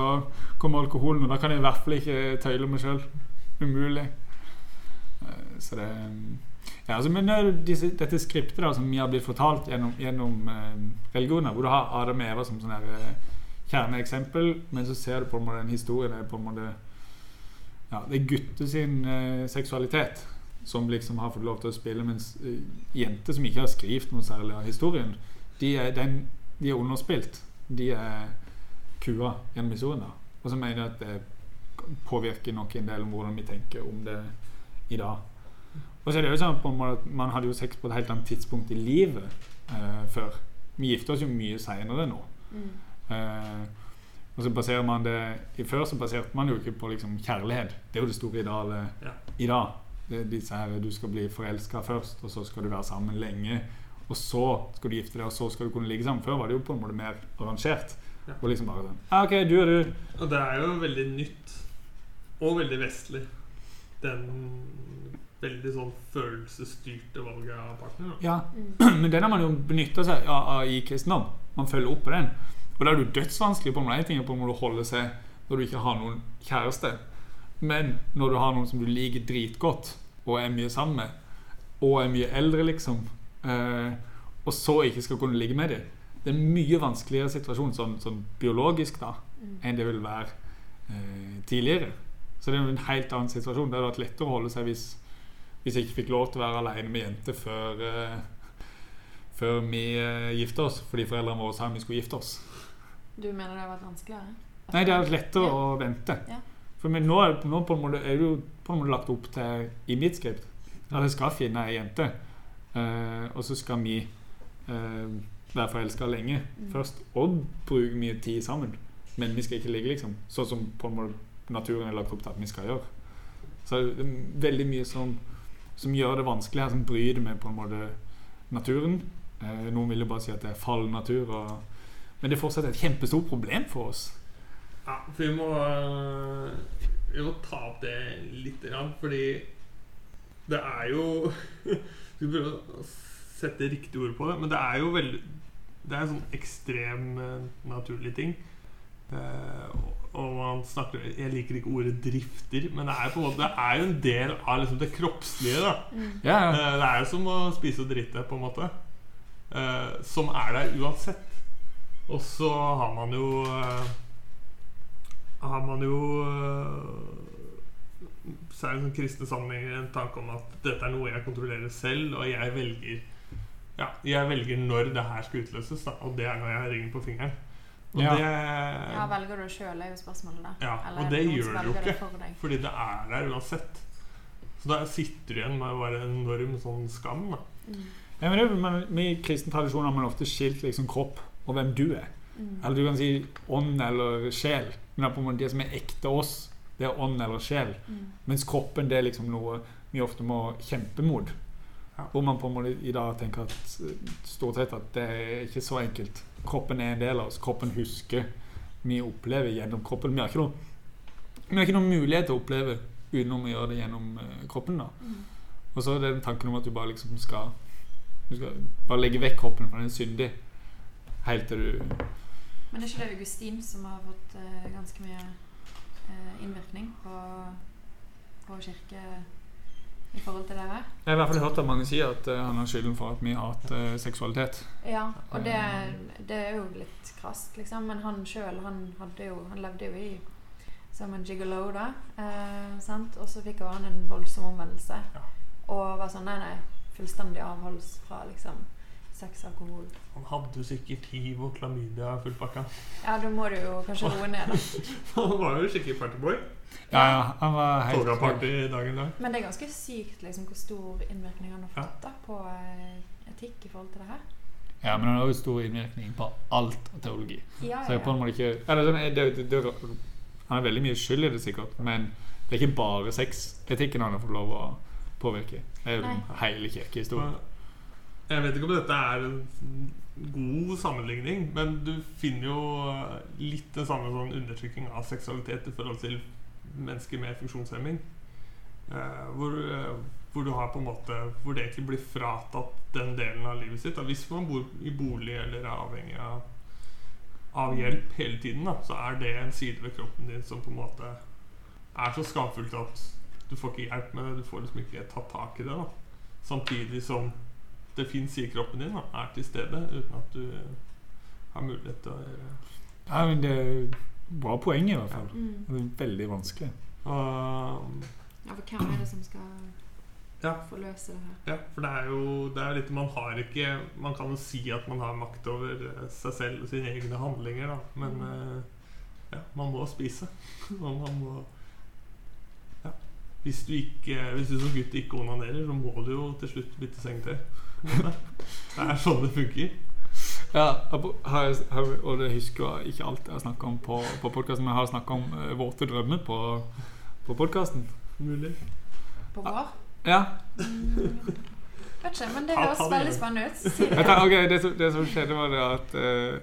kommer alkoholen, og da kan jeg i hvert fall ikke tøyle meg sjøl. Umulig. Eh, Så det ja, altså, Men er disse, dette skriptet da som vi har blitt fortalt gjennom, gjennom eh, religioner, hvor du har Adam og Eva som sånn her eh, kjerneeksempel, men så ser du på en måte en historie det er på en måte ja, det er gutter eh, seksualitet som liksom har fått lov til å spille, mens eh, jenter som ikke har skrevet noe særlig av historien, de er, den, de er underspilt. De er kua gjennom historien. da. Og så mener jeg at det påvirker nok en del om hvordan vi tenker om det i dag. Og så er det jo sånn på en måte at Man hadde jo sex på et helt annet tidspunkt i livet eh, før. Vi gifter oss jo mye seinere nå. Mm. Eh, og så baserer man det i Før så baserte man jo ikke på liksom kjærlighet. Det er jo det store idealet Ja. i dag. Det er disse her, Du skal bli forelska først, og så skal du være sammen lenge. Og så skal du gifte deg, og så skal du kunne ligge sammen. Før var det jo på en måte mer arrangert. Ja. Og liksom bare sånn ah, OK, du og du. Og det er jo veldig nytt. Og veldig vestlig. Den veldig sånn følelsesstyrte valget av partner. Da. Ja, Mm. Men den har man jo benytta seg av i kristendom. Man følger opp på den. Og da er du dødsvanskelig på noen. Ting på om du holder seg når du ikke har noen kjæreste. Men når du har noen som du liker dritgodt, og er mye sammen med, og er mye eldre, liksom, eh, og så ikke skal kunne ligge med dem Det er en mye vanskeligere situasjon sånn, sånn biologisk da Mm. enn det vil være eh, tidligere. Så det er en helt annen situasjon. Det hadde vært lettere å holde seg hvis, hvis jeg ikke fikk lov til å være alene med jenter før, eh, før vi eh, gifta oss, fordi foreldrene våre sa vi skulle gifte oss. Du mener det har vært vanskeligere? Nei, det har vært lettere Ja. å vente. Ja. For men nå, er, nå på en måte, er det jo på en måte lagt opp til i mitt skript at jeg skal finne ei jente, uh, og så skal vi uh, være forelska lenge Mm. først, og bruke mye tid sammen. Men vi skal ikke ligge, liksom. Sånn som på en måte naturen er lagt opp til at vi skal gjøre. Så det er veldig mye som, som gjør det vanskelig her, som bryter med på en måte naturen. Eh, noen vil jo bare si at det er fallen natur. Og, men det er fortsatt et kjempestort problem for oss. Ja, for vi må, øh, vi må ta opp det litt, fordi det er jo Skal prøve å sette riktig ord på det, men det er jo veldig Det er en sånn ekstrem øh, naturlig ting. Eh, og man snakker Jeg liker ikke ordet 'drifter', men det er, på en måte, det er jo en del av liksom det kroppslige. da Ja, ja. Eh, Det er jo som å spise og drite, på en måte. Eh, som er der uansett. Og så har man jo eh, Har man jo Så Særlig det sånn kristne sammenhenger en tanke om at dette er noe jeg kontrollerer selv, og jeg velger Ja, jeg velger når det her skal utløses, da, og det er når jeg har ringen på fingeren. Og Ja. det Ja, velger du det sjøl, er jo spørsmålet, da. Ja, Eller og det gjør du jo ikke. for? Fordi det er der uansett. Så da sitter du igjen med bare en enorm sånn skam. da Mm. Ja, men det, men i kristen tradisjon har man ofte skilt liksom kropp og hvem du er. Mm. Eller du kan si ånd eller sjel. Men det er på en måte det som er ekte oss, det er ånd eller sjel. Mm. Mens kroppen det er liksom noe vi ofte må kjempe mot. Ja. Hvor man på en måte i dag tenker at stort sett at det er ikke så enkelt. Kroppen er en del av oss. Kroppen husker. Vi opplever gjennom kroppen. Vi har ikke noe, har ikke noen mulighet til å oppleve utenom å gjøre det gjennom eh, kroppen. da. Mm. Og så er det den tanken om at du bare liksom skal Du skal bare legge vekk kroppen, for den er syndig. Helt til du Men er ikke det Augustin som har fått uh, ganske mye uh, innvirkning på, på kirke i forhold til dere? Jeg har i hvert fall hørt at mange sier at uh, han har skylden for at vi har hatt uh, seksualitet. Ja, og det, det er jo litt krast, liksom. Men han sjøl, han Han levde jo i som en gigolo, da. Eh, sant? Og så fikk jo han en voldsom omvendelse. Ja. Og var sånn Nei, nei. Fullstendig avholds fra liksom sex, alkohol. Han hadde jo sikkert hiv og klamydia i full pakke. Ja, da må du jo kanskje roe ned, da. Han var jo skikkelig partyboy. Ja, ja, han var helt Toga-party dagen lang. Men det er ganske sykt liksom, hvor stor innvirkning han har fått da, på eh, etikk i forhold til det her. Ja, men han har jo stor innvirkning på alt av teologi. Ja, Så jeg på en måte ikke eller, sånn, det, det, det, Han har veldig mye skyld i det, sikkert, men det er ikke bare sexetikken han har fått lov å påvirke. Det er jo Nei. hele kirkehistorien. Jeg vet ikke om dette er en god sammenligning, men du finner jo litt den samme sånn undertrykking av seksualitet i forhold til mennesker med funksjonshemming. Eh, hvor, eh, hvor du har på en måte Hvor det egentlig blir fratatt den delen av livet sitt. Da. Hvis man bor i bolig eller er avhengig av, av hjelp hele tiden, da, så er det en side ved kroppen din som på en måte er så skamfullt at du får ikke hjelp med det. Du får liksom ikke tatt tak i det. da Samtidig som det fins i kroppen din, da, er til stede uten at du har mulighet til å gjøre Ja, men det bra poeng, i hvert fall. Mm. Det er veldig vanskelig. Og, Ja, for hvem er det som skal Ja. forløse det her? ja, for det er jo det er litt Man har ikke Man kan jo si at man har makt over eh, seg selv og sine egne handlinger, da, men eh, ja, man må spise. Og man må ja. Hvis du ikke Hvis du som gutt ikke onanerer, så må du jo til slutt bytte sengetøy. Det er sånn det funker. Ja, har jeg, har, og det husker jeg ikke alt jeg har snakka om på, på podkasten, men jeg har snakka om eh, våte drømmer på, på podkasten. Mulig. På vår? Ja. Vet ikke, men det høres veldig spennende ut. Jeg det. tar, ok, det, som, det som skjedde, var det at uh,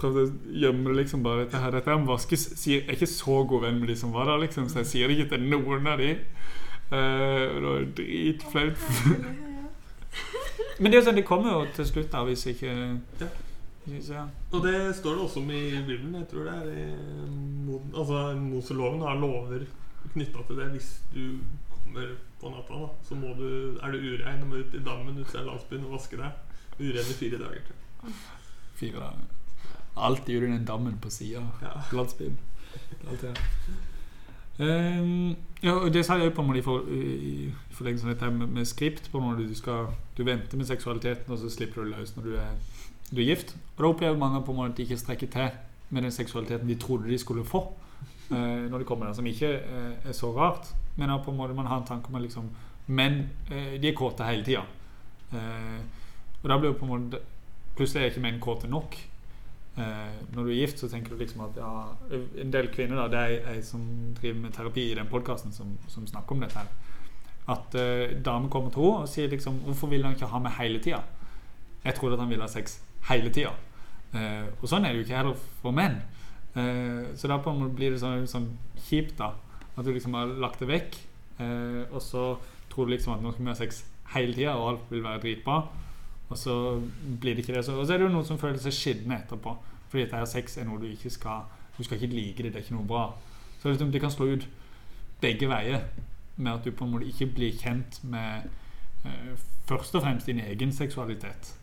Prøvde å gjemme liksom bare dette her. Dette er vaskes sier, Jeg er ikke så god venn med de som var der, liksom, så jeg sier det ikke til noen av de. Uh, det var dritflaut. Men det er sånn, det kommer jo til slutt, da, hvis ikke Ja. hvis ja. Og det står det også om i Bibelen. Jeg tror det er i Altså Moseloven har lover knytta til det. Hvis du kommer på natta, da, så må du, er du urein og må ut i dammen ute av landsbyen og vaske deg. Urein i fire dager. til. Fire dager. Alltid i den dammen på sida av Ja. landsbyen. Alt det. Ehm, ja, og det sa jeg på i, for, i, i forlengelse av dette med, med skript. på når Du skal du venter med seksualiteten, og så slipper du løs når du er, du er gift. Og da opplever mange på en måte at de ikke strekker til med den seksualiteten de trodde de skulle få. Uh, når de kommer der, Som ikke uh, er så rart. Men på en måte man har en tanke om at liksom, menn uh, de er kåte hele tida. Eh, og da blir jo på en måte Plutselig er ikke menn kåte nok. Eh, når du er gift, så tenker du liksom at ja, En del kvinner, da, det er ei- som driver med terapi i den podkasten, som, som snakker om dette her. At eh, damer kommer til henne og sier liksom Hvorfor vil han ikke ha meg hele tida? Jeg trodde at han ville ha sex hele tida. Eh, og sånn er det jo ikke heller for menn. Eh, så da blir det sånn, sånn kjipt, da. At du liksom har lagt det vekk, eh, og så tror du liksom at nå skal vi ha sex hele tida, og alt vil være dritbra. Og så blir det ikke det. Og så er det jo noen som føler seg skitne etterpå. Fordi dette her sex er noe du ikke skal Du skal ikke like det, det er ikke noe bra. Så liksom, det kan slå ut begge veier. Med at du på en måte ikke blir kjent med eh, først og fremst din egen seksualitet.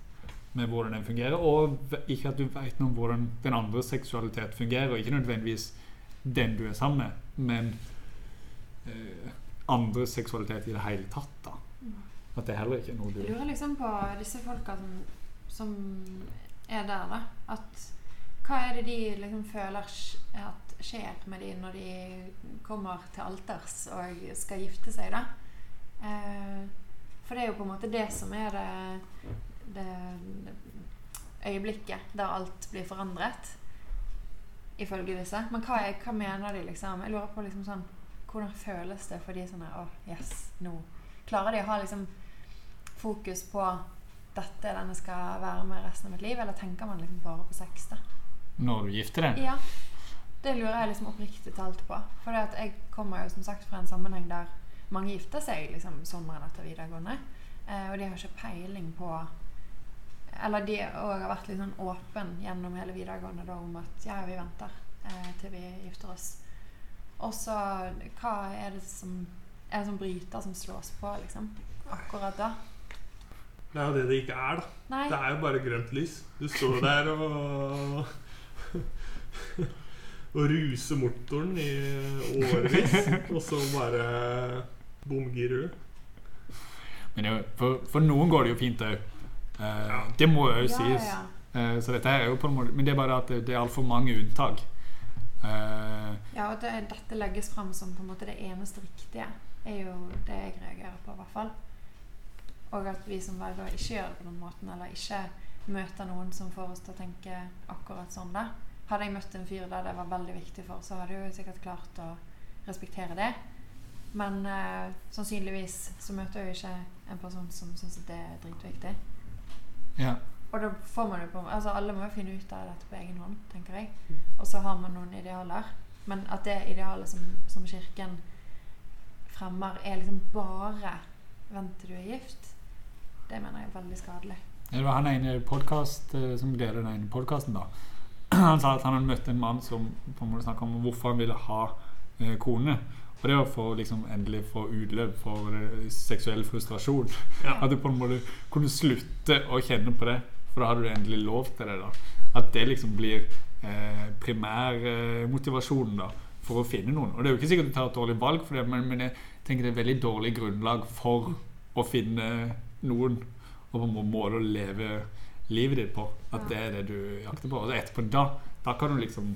Med hvordan den fungerer, og ikke at du vet noe om hvordan den andre seksualitet fungerer. Ikke nødvendigvis den du er sammen med, men eh, andre seksualitet i det hele tatt. da At det heller ikke er noe du Jeg lurer liksom på disse folka som, som er der, da. At hva er det de liksom føler at skjer med de når de kommer til alters og skal gifte seg, da? Eh, for det er jo på en måte det som er det, det, øyeblikket der alt blir forandret. Ifølge disse. Men hva, er, hva mener de, liksom? Jeg lurer på liksom sånn Hvordan føles det for de sånn her Å, yes, nå Klarer de å ha liksom fokus på dette denne skal være med resten av mitt liv, eller tenker man liksom bare på sex, da? Når du gifter deg. Ja. Det lurer jeg liksom oppriktig talt på. For jeg kommer jo som sagt fra en sammenheng der mange gifter seg liksom sommeren etter videregående. Eh, og de har ikke peiling på Eller de òg har vært litt sånn åpen gjennom hele videregående da om at ja, vi venter eh, til vi gifter oss. Og så hva er det som er det som bryter som slås på, liksom? Akkurat da. Det er jo det det ikke er, da. Nei. Det er jo bare grønt lys. Du står der og Og ruser motoren i årevis, og så bare bomgirer du. Men jo- for, for noen går det jo fint òg. Ja. Det må jo Ja, sies. ja, Uh, så dette her er jo på en måte Men det er bare at det, det er altfor mange unntak. Uh, Ja, og det, dette legges fram som på en måte det eneste riktige, er jo det jeg reagerer på, i hvert fall. Og at vi som velger å ikke gjøre det på den måten, eller ikke møter noen som får oss til å tenke akkurat sånn, da. Hadde jeg møtt en fyr der det var veldig viktig for, så hadde jeg jo sikkert klart å respektere det. Men eh, sannsynligvis så møter jeg jo ikke en person som syns det er dritviktig. ja. Og da får man jo på Altså alle må jo finne ut av dette på egen hånd, tenker jeg. Og så har man noen idealer. Men at det idealet som, som kirken fremmer, er liksom bare 'vent til du er gift', det mener jeg er veldig skadelig. Det var han ene podcast, eh, som leder den ene podkasten, da. Han sa at han hadde møtt en mann som på en måte snakket om hvorfor han ville ha eh, kone. Og det var for liksom endelig få utløp for eh, seksuell frustrasjon. Ja. At du på en måte kunne slutte å kjenne på det, for da hadde du endelig lov til det. da At det liksom blir eh, primærmotivasjonen da for å finne noen. Og det er jo ikke sikkert du tar et dårlig valg for det, men, men jeg tenker det er et veldig dårlig grunnlag for å finne noen og på en måte å leve livet ditt på. At det er det du jakter på. Og etterpå da, da kan du liksom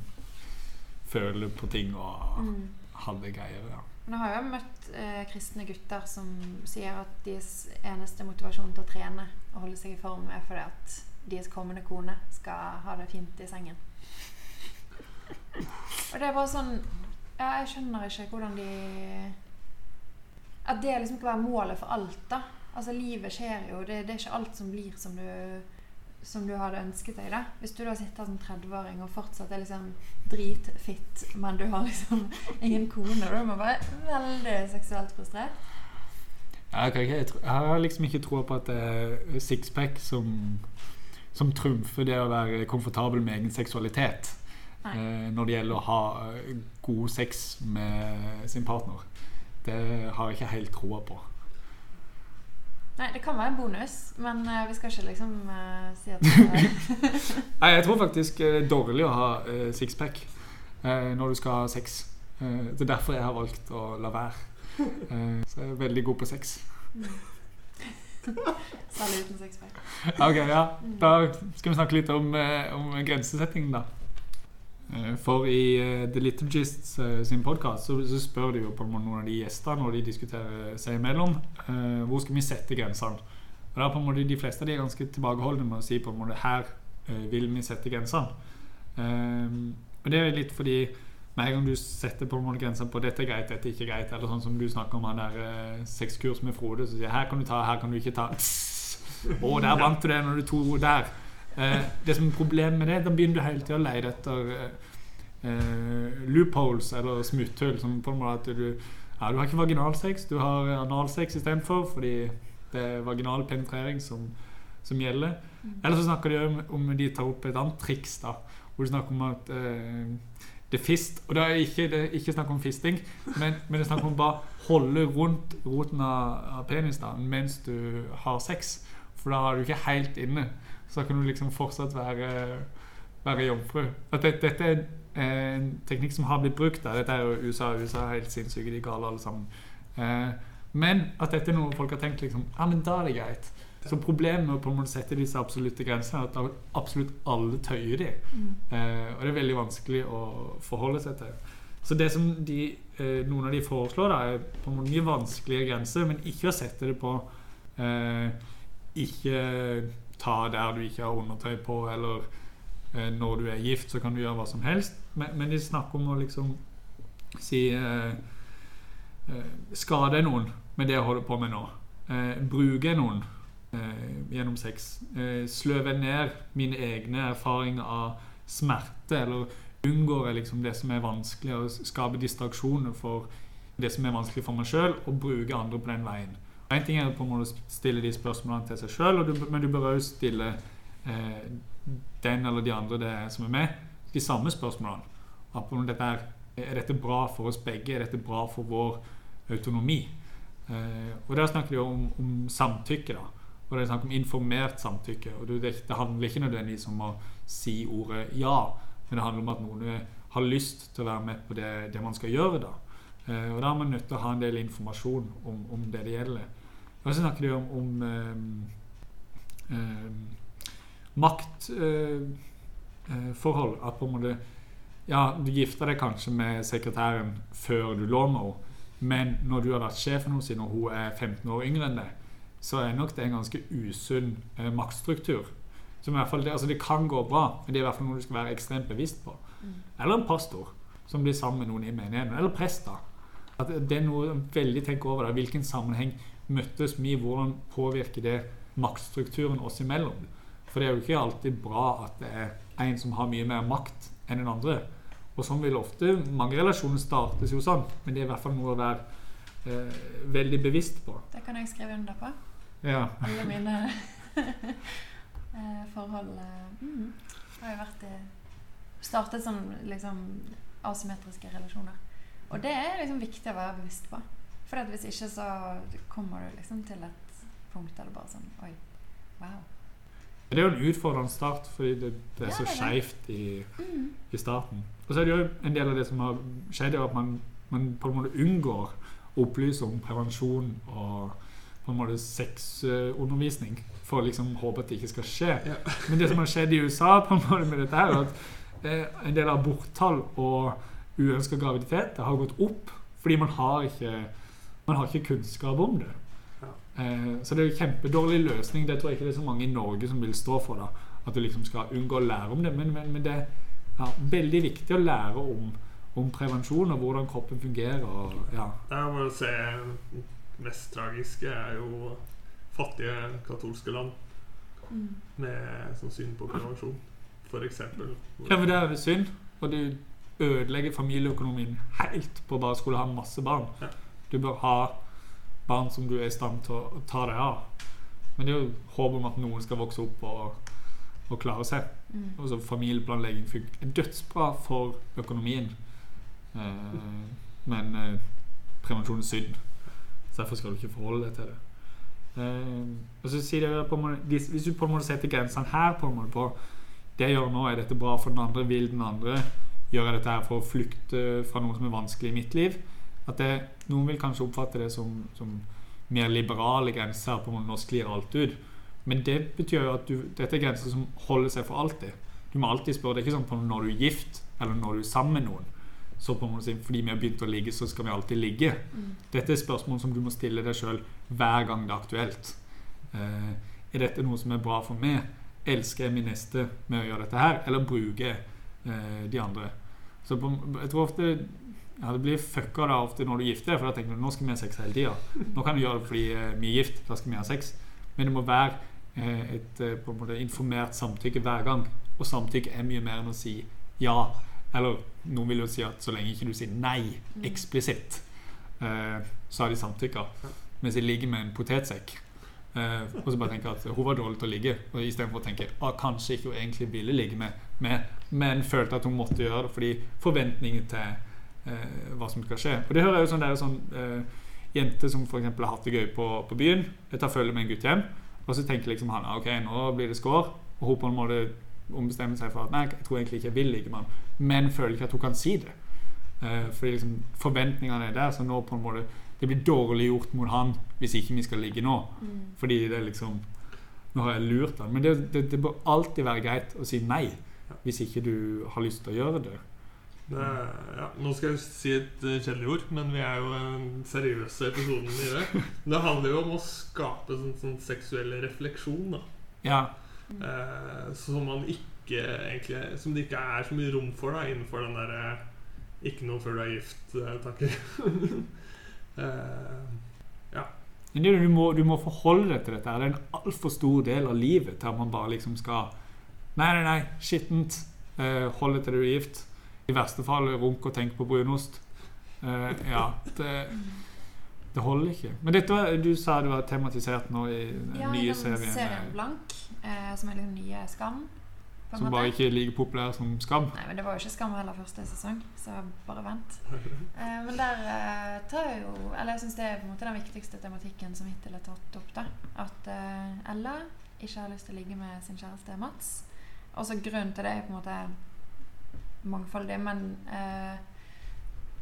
føle på ting og Mm. ha det greier. Ja. Men jeg har jo møtt eh, kristne gutter som sier at deres eneste motivasjon til å trene og holde seg i form, er fordi at deres kommende kone skal ha det fint i sengen. Og det er bare sånn Ja, jeg skjønner ikke hvordan de At det liksom skal være målet for alt, da. Altså, livet skjer jo. Det, det er ikke alt som blir som du som du hadde ønsket deg. da Hvis du da sitter som 30-åring og fortsatt er liksom dritfitt, men du har liksom ingen kone, da er man bare veldig seksuelt frustrert. Jeg, jeg, har liksom ikke troa på at det er sixpack som, som trumfer det å være komfortabel med egen seksualitet. Eh, når det gjelder å ha eh, god sex med sin partner. Det har jeg ikke helt troa på. Nei, det kan være en bonus, men uh, vi skal ikke liksom uh, si at det Nei, jeg tror faktisk det er dårlig å ha uh, sixpack eh, når du skal ha sex. Eh, det er derfor jeg har valgt å la være. Eh, så jeg er veldig god på sex. Særlig uten sixpack. Ok, ja. Da skal vi snakke litt om, eh, om grensesettingen, da. Eh, For i eh, The Liturgist eh, sin podkast så, så spør de jo på måte noen av de gjestene når de diskuterer seg imellom, uh, hvor skal vi sette grensene. Og da er på en måte De fleste av de er ganske tilbakeholdne med å si på en måte her uh, vil vi sette grensene. Ehm, og det er litt fordi med en gang du setter på en måte grenser på dette er greit, dette er ikke greit, eller sånn som du snakker om han der uh, sexkurs med Frode, så sier jeg her kan du ta, her kan du ikke ta. Å, der vant du det når du tok der. Eh, det som er problemet med det, da begynner du hele tida å lete etter eh, eh, loopholes eller smutthull. Som på en måte at du ja, du har ikke vaginalsex, du har analsex istedenfor, fordi det er vaginal penetrering som, som gjelder. Eller så snakker de om, om de tar opp et annet triks, da, hvor de snakker om at eh, det er fist Og det er ikke, det er ikke snakk om fisting, men, men det er snakk om bare holde rundt roten av, av penis da, mens du har sex. For da er du ikke helt inne. Så kan du liksom fortsatt være, være jomfru. At det, dette er en teknikk som har blitt brukt. Da. Dette er jo USA. USA er helt sinnssyke, de er gale alle sammen. Eh, men at dette er noe folk har tenkt liksom, ja, men da er det greit. Så problemet med å på en måte sette disse absolutte grensene er at absolutt alle tøyer de. Eh, og det er veldig vanskelig å forholde seg til. Så det som de, eh, noen av de foreslår, da, er på en måte mye vanskelige grenser, men ikke å sette det på eh, Ikke ta der du ikke har undertøy på, eller eh, når du er gift, så kan du gjøre hva som helst. Men, men de snakker om å liksom si eh, eh, Skade noen med det jeg holder på med nå. Eh, bruke noen eh, gjennom sex. Eh, sløve ned mine egne erfaringer av smerte, eller unngår jeg liksom det som er vanskelig, og skape distraksjoner for det som er vanskelig for meg sjøl, og bruke andre på den veien. En ting er på en måte å stille de spørsmålene til seg sjøl, men du bør òg stille eh, den eller de andre det som er med, de samme spørsmålene. Dette er, er dette bra for oss begge? Er dette bra for vår autonomi? Eh, og Der snakker de om, om samtykke. da og det er snakk om informert samtykke. og det, det handler ikke nødvendigvis om å si ordet ja, men det handler om at noen har lyst til å være med på det, det man skal gjøre. da. Eh, og Da er man nødt til å ha en del informasjon om, om det det gjelder. Og så snakker de om, om eh, eh, maktforhold. at på en måte Ja, du gifter deg kanskje med sekretæren før du lå med henne, men når du har vært sjef for noen siden hun er 15 år yngre enn deg, så er nok det en ganske usunn eh, maktstruktur. Som i hvert fall, det, altså det kan gå bra, men det er i hvert fall noe du skal være ekstremt bevisst på. Eller en pastor som blir sammen med noen i menigheten. Eller prester. At det er noe veldig tenker over. det, Hvilken sammenheng møttes vi? Hvordan påvirker det maktstrukturen oss imellom? For det er jo ikke alltid bra at det er en som har mye mer makt enn den andre. Og sånn vil ofte mange relasjoner startes jo sånn, men det er i hvert fall noe å være eh, veldig bevisst på. Det kan jeg skrive under på. Ja. Alle mine eh, forhold eh, mm, har jo vært i Startet som liksom asymmetriske relasjoner. Og det er liksom viktig å være bevisst på. For at hvis ikke så kommer du liksom til et punkt der du bare sånn Oi, wow. Det er jo en utfordrende start, fordi det, det er Ja, så skeivt i, Mm. i starten. Og så er det jo en del av det som har skjedd, er at man, man på en måte unngår å opplyse om prevensjon og på en måte sexundervisning for å liksom håpe at det ikke skal skje. Ja. Men det som har skjedd i USA på en måte med dette her, er at eh, en del av aborttall og uønska graviditet har gått opp fordi man har ikke, man har ikke kunnskap om det. Ja. Eh, så det er en kjempedårlig løsning. Det tror jeg ikke det er så mange i Norge som vil stå for. da At du liksom skal unngå å lære om det. Men, men, men det er ja, veldig viktig å lære om, om prevensjon og hvordan kroppen fungerer. Og, ja. Det er bare å se mest tragiske er jo fattige katolske land Mm. med sånn syn på prevensjon, eksempel. ja, men det er synd. Og du ødelegger familieøkonomien helt på bare å skulle ha masse barn. Ja. Du bør ha barn som du er i stand til å ta deg av. Men det er jo håp om at noen skal vokse opp og, og klare seg. Mm. Altså Familieplanlegging fun- er dødsbra for økonomien. Eh, men eh, prevensjon er synd. Så derfor skal du ikke forholde deg til det. Eh, og så sier jeg på en måte, hvis, hvis du på en måte setter grensene her på en måte på det jeg gjør nå, er dette bra for den andre, vil den andre gjør jeg dette her for å flykte fra noe som er vanskelig i mitt liv? At det, Noen vil kanskje oppfatte det som, som mer liberale grenser. på en norsk sklir alt ut. Men det betyr jo at du, dette er grenser som holder seg for alltid. Du må alltid spørre. Det er ikke sånn på når du er gift, eller når du er sammen med noen. Så på si, Fordi vi har begynt å ligge, så skal vi alltid ligge. Mm. Dette er spørsmål som du må stille deg sjøl hver gang det er aktuelt. Eh, er dette noe som er bra for meg? Elsker jeg min neste med å gjøre dette her, eller bruker jeg eh, de andre. Så på, jeg tror ofte ja, det blir fucka da ofte når du gifter deg, for da tenker du nå skal vi ha sex hele tida. Nå kan du gjøre det fordi eh, vi er gift, da skal vi ha sex. Men det må være eh, et eh, på en måte informert samtykke hver gang. Og samtykke er mye mer enn å si ja. Eller noen vil jo si at så lenge ikke du sier nei eksplisitt, eh, så har de samtykka. Mens jeg ligger med en potetsekk. Eh, og så bare tenker jeg at hun var dårlig til å ligge. Og istedenfor å tenke at kanskje ikke hun egentlig ville ligge med, med, men følte at hun måtte gjøre det fordi forventningen til hva som skal skje. Og det hører jeg jo sånn, det er jo sånn eh, jente som for eksempel har hatt det gøy på, på byen. Jeg tar følge med en gutt hjem, og så tenker liksom han ok, nå blir det score. Og hun på en måte ombestemmer seg for at nei, jeg tror egentlig ikke jeg vil ligge med han, men føler ikke at hun kan si det. Eh, fordi liksom forventningene er der, så nå på en måte det blir dårlig gjort mot han hvis ikke vi skal ligge nå. Mm. Fordi det er liksom Nå har jeg lurt han. Men det, det, det bør alltid være greit å si nei hvis ikke du har lyst til å gjøre det. Det, ja, nå skal jeg si et uh, kjedelig ord, men vi er jo den seriøse episoden i det. Det handler jo om å skape sånn, sånn seksuell refleksjon, da. Ja, Eh, som man ikke egentlig Som det ikke er så mye rom for da innenfor den derre Ikke noe før du er gift-tanker. eh, Men du, må, du må forholde deg til dette. Det er en altfor stor del av livet til at man bare liksom skal Nei, nei, nei, skittent. Eh, holde til du er gift. I verste fall runk og tenk på brunost. Uh, ja, det, det holder ikke. Men dette var, du sa det var tematisert nå i den Ja, nye serien. serien eh, Blank, uh, som er den nye Skam. Som bare ikke er like populær som Skam. Nei, men det var jo ikke Skam heller første sesong, så bare vent. Eh, men der eh, tar jeg jo Eller jeg syns det er på en måte den viktigste tematikken som hittil er tatt opp. da At eh, Ella ikke har lyst til å ligge med sin kjæreste Mats. Også grunnen til det er på en måte mangfoldig, men eh,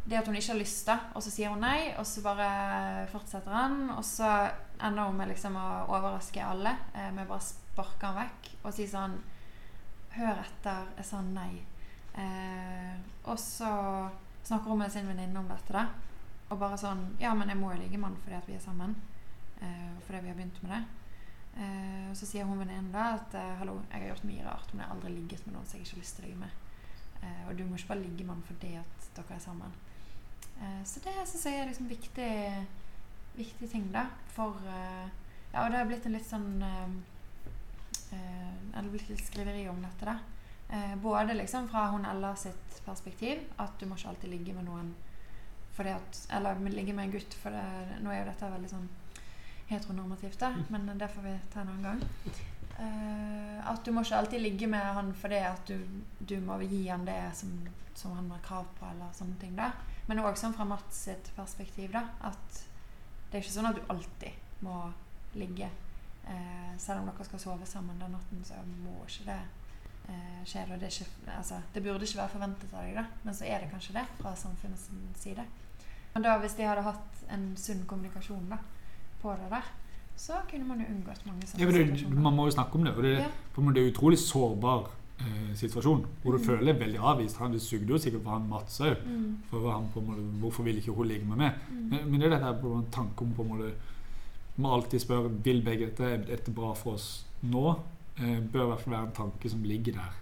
det at hun ikke har lyst, da, og så sier hun nei, og så bare fortsetter han, og så ender hun med liksom å overraske alle eh, med bare sparke han vekk og si sånn Hør etter, jeg sa nei. Eh, og så snakker hun med sin venninne om dette, da. Og bare sånn Ja, men jeg må jo ligge med han fordi at vi er sammen. Eh, fordi vi har begynt med det. Eh, og så sier hun venninnen da at hallo, jeg har gjort mye rart, men jeg har aldri ligget med noen som jeg ikke har lyst til å ligge med. Eh, og du må ikke bare ligge med han fordi at dere er sammen. Eh, så det syns jeg er liksom viktig, viktig ting, da. For eh, Ja, og det har blitt en litt sånn eh, eh, Eller blitt litt skriveri om dette, da. Eh, både liksom fra hun Ella sitt perspektiv, at du må ikke alltid ligge med noen fordi at Eller ligge med en gutt, for det, nå er jo dette veldig sånn heteronormativt, da, men det får vi ta en annen gang. Eh, at du må ikke alltid ligge med han fordi at du, du må gi han det som, som han har krav på, eller sånne ting. da Men òg sånn fra Mats sitt perspektiv, da, at det er ikke sånn at du alltid må ligge. Eh, selv om dere skal sove sammen den natten, så må ikke det eh, skje. Det, ikke, altså, det burde ikke være forventet av deg, da, men så er det kanskje det fra samfunnets side. Men da hvis de hadde hatt en sunn kommunikasjon da, på det der, så kunne man jo unngått mange sånne Ja, det, situasjoner. man må jo snakke om det. Det, Ja. for det er en utrolig sårbar eh, situasjon. Hvor du Mm. føler deg veldig avvist. Han, det sugde jo sikkert for han Mats òg. Mm, For han på måte, hvorfor vil ikke hun ligge med meg? mm. Men, men det er dette på en tanke om på en måte må alltid spørre vil begge dette er dette bra for oss nå. Eh, bør i hvert fall være en tanke som ligger der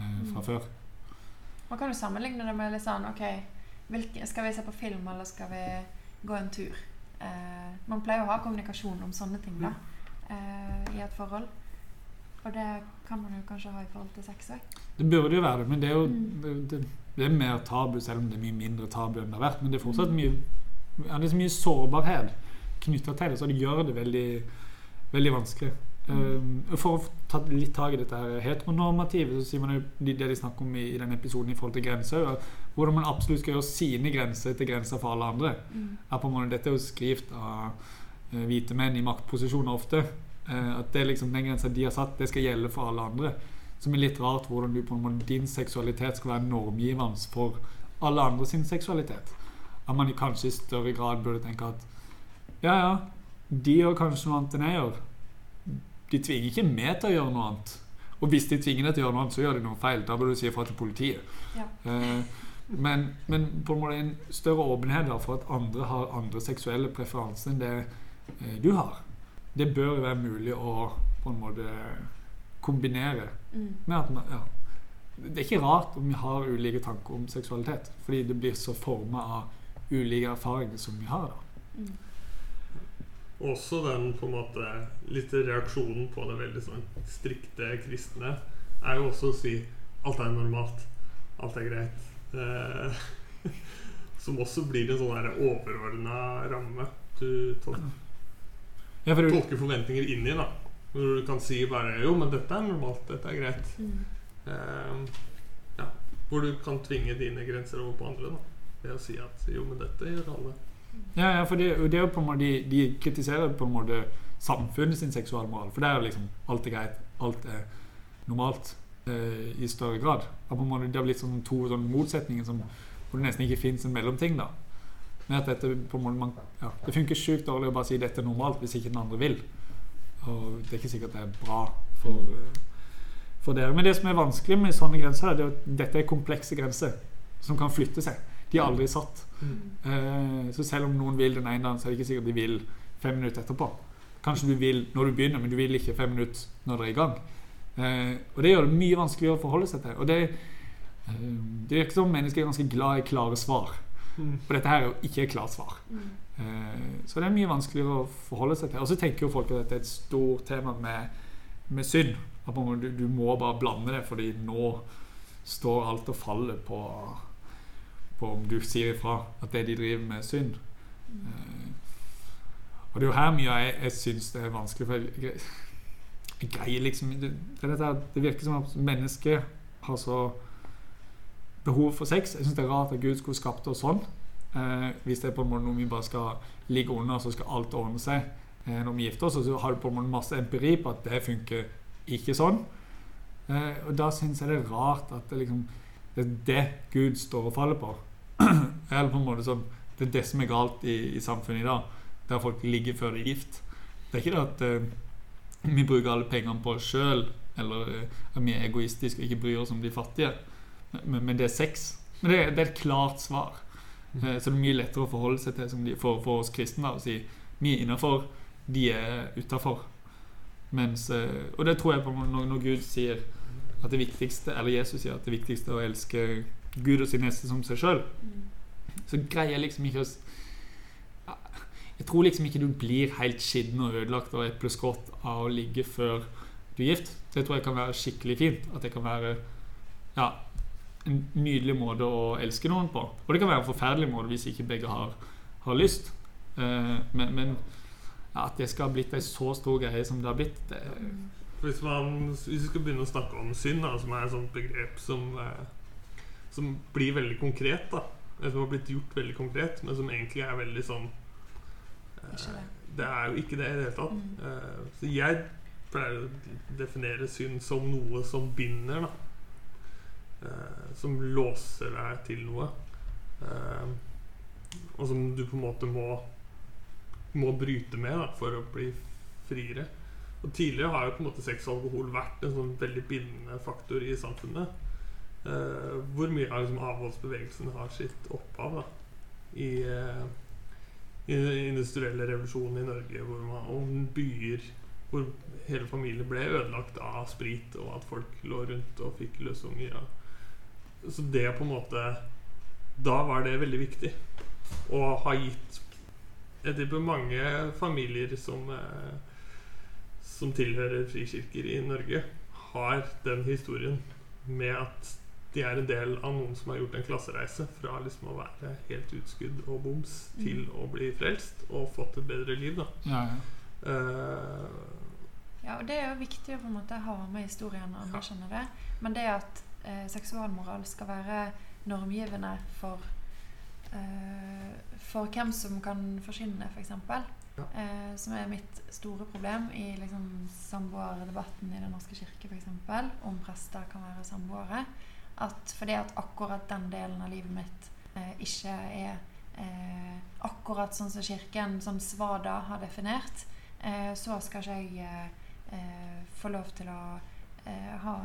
eh, fra Mm. før. Man kan jo sammenligne det med litt sånn Ok, hvilke, skal vi se på film, eller skal vi gå en tur? Eh, man pleier å ha kommunikasjon om sånne ting da eh, i et forhold. Og det kan man jo kanskje ha i forhold til sex òg. Det burde jo være det, men det er jo Mm. det, det, er mer tabu, selv om det er mye mindre tabu enn det har vært. Men det er fortsatt Mm. mye ja, det er så mye sårbarhet knytta til det, så det gjør det veldig, veldig vanskelig. Um, for å ta litt tak i dette her heteronormativet, så sier man jo det de snakker om i, i denne episoden i forhold til grenser, hvordan man absolutt skal gjøre sine grenser til grenser for alle andre. Mm. Er på en måte, dette er jo skrevet av eh, hvite menn i maktposisjoner ofte. Eh, at det liksom den grensa de har satt, det skal gjelde for alle andre. Som er litt rart hvordan du på en måte, din seksualitet skal være normgivende for alle andre sin seksualitet. At man kanskje i større grad burde tenke at ja, ja, de gjør kanskje noe annet enn jeg gjør. De tvinger ikke meg til å gjøre noe annet. Og hvis de tvinger deg til å gjøre noe annet, så gjør de noe feil. Da bør du si ifra til politiet. Ja. Eh, men, men på en måte en større åpenhet for at andre har andre seksuelle preferanser enn det eh, du har. Det bør være mulig å på en måte kombinere Mm. med at man, ja, Det er ikke rart om vi har ulike tanker om seksualitet, fordi det blir så forma av ulike erfaringer som vi har. da. Også den på en måte litt reaksjonen på det veldig sånn strikte kristne er jo også å si alt er normalt. Alt er greit. Eh, som også blir en sånn overordna ramme du tol Ja, for tolker forventninger inn i. da Hvor du kan si bare Jo, men dette er normalt. Dette er greit. Eh, ja, hvor du kan tvinge dine grenser over på andre. da Ved å si at jo, men dette gjør alle. Ja, ja for det, det er jo på en måte, de, de kritiserer på en måte samfunnet sin seksualmoral. For det er jo liksom alt er greit, alt er normalt eh, i større grad. Måte, det har blitt sånn to sånn motsetninger som, hvor det nesten ikke fins en mellomting. da Men at dette måte man, ja, Det funker sjukt dårlig å bare si dette er normalt hvis ikke den andre vil. Og det er ikke sikkert det er bra for, eh, for dere. Men det som er vanskelig med sånne grenser, er at dette er komplekse grenser som kan flytte seg. De er aldri satt. Eh, så selv om noen vil den ene dagen, så er det ikke sikkert de vil fem minutter etterpå. Kanskje du vil når du begynner, men du vil ikke fem minutter når dere er i gang. Eh, og det gjør det mye vanskeligere å forholde seg til. Og det, eh, det virker som mennesker er ganske glad i klare svar. For dette her er jo ikke et klart svar. Eh, så det er mye vanskeligere å forholde seg til. Og så tenker jo folk at dette er et stort tema med, med synd. At på du, du må bare blande det, fordi nå står alt og faller på på om du sier ifra at det de driver med, er synd. Eh, og det er jo her mye jeg, jeg syns det er vanskelig. For jeg greier liksom det, det, virker som at mennesket har så behov for sex. Jeg syns det er rart at Gud skulle skapt oss sånn. Eh, hvis det er på en måte noe vi bare skal ligge under, så skal alt ordne seg eh, når vi gifter oss. Og så har du på en måte masse empiri på at det funker ikke sånn. Eh, og da syns jeg det er rart at det liksom det er det Gud står og faller på. Eller på en måte sånn Det er det som er galt i, i samfunnet i dag, der folk ligger før de er gift. Det er ikke det at eh, vi bruker alle pengene på oss sjøl, eller eh, at vi er egoistiske og ikke bryr oss om de fattige, men, men det er sex. Men det, det er et klart svar. Eh, så det er mye lettere å forholde seg til som de, for, for oss kristne da, å si vi er innafor, de er utafor. Eh, og det tror jeg på når, når Gud sier at det viktigste, eller Jesus sier at det viktigste er å elske Gud og sin neste som seg sjøl, så greier jeg liksom ikke å Jeg tror liksom ikke du blir helt skitten og ødelagt og epleskott av å ligge før du er gift. Det tror jeg kan være skikkelig fint. At det kan være ja, en nydelig måte å elske noen på. Og det kan være en forferdelig måte hvis ikke begge har, har lyst. Uh, men men ja, at det skal ha blitt ei så stor greie som det har blitt, det, Hvis, man, hvis vi skal begynne å snakke om synd, da, som er et sånt begrep som, eh, som blir veldig konkret, da. Som har blitt gjort veldig konkret, men som egentlig er veldig sånn Ikke det. Det er jo ikke det i det hele tatt. Mm. Eh, så jeg pleier å definere synd som noe som binder, da. Eh, som låser deg til noe. Eh, og som du på en måte må må bryte med da, for å bli friere. Og Tidligere har jo på en måte sex og alkohol vært en sånn veldig bindende faktor i samfunnet. Eh, hvor mye av liksom, avholdsbevegelsen har sitt opphav da, i, eh, industrielle revolusjonen i Norge, hvor man, og byer hvor hele familien ble ødelagt av sprit, og at folk lå rundt og fikk løsunger. Ja. Så det på en måte Da var det veldig viktig. Og har gitt jeg tipper mange familier som, eh, som tilhører frikirker i Norge, har den historien med at de er en del av noen som har gjort en klassereise fra liksom å være helt utskudd og boms til å bli frelst og fått et bedre liv. Da. ja, ja. Uh, Ja, og det er jo viktig å på en måte ha med historien og anerkjenne det. Men det at eh, seksualmoral skal være normgivende for eh, For hvem som kan forsvinne, f.eks. Ja. Eh, som er mitt store problem i liksom, samboerdebatten i Den norske kirke, f.eks. Om prester kan være samboere. At fordi at akkurat den delen av livet mitt eh, ikke er eh, akkurat sånn som Kirken, som Svada har definert, eh, så skal ikke jeg eh, eh, få lov til å eh, ha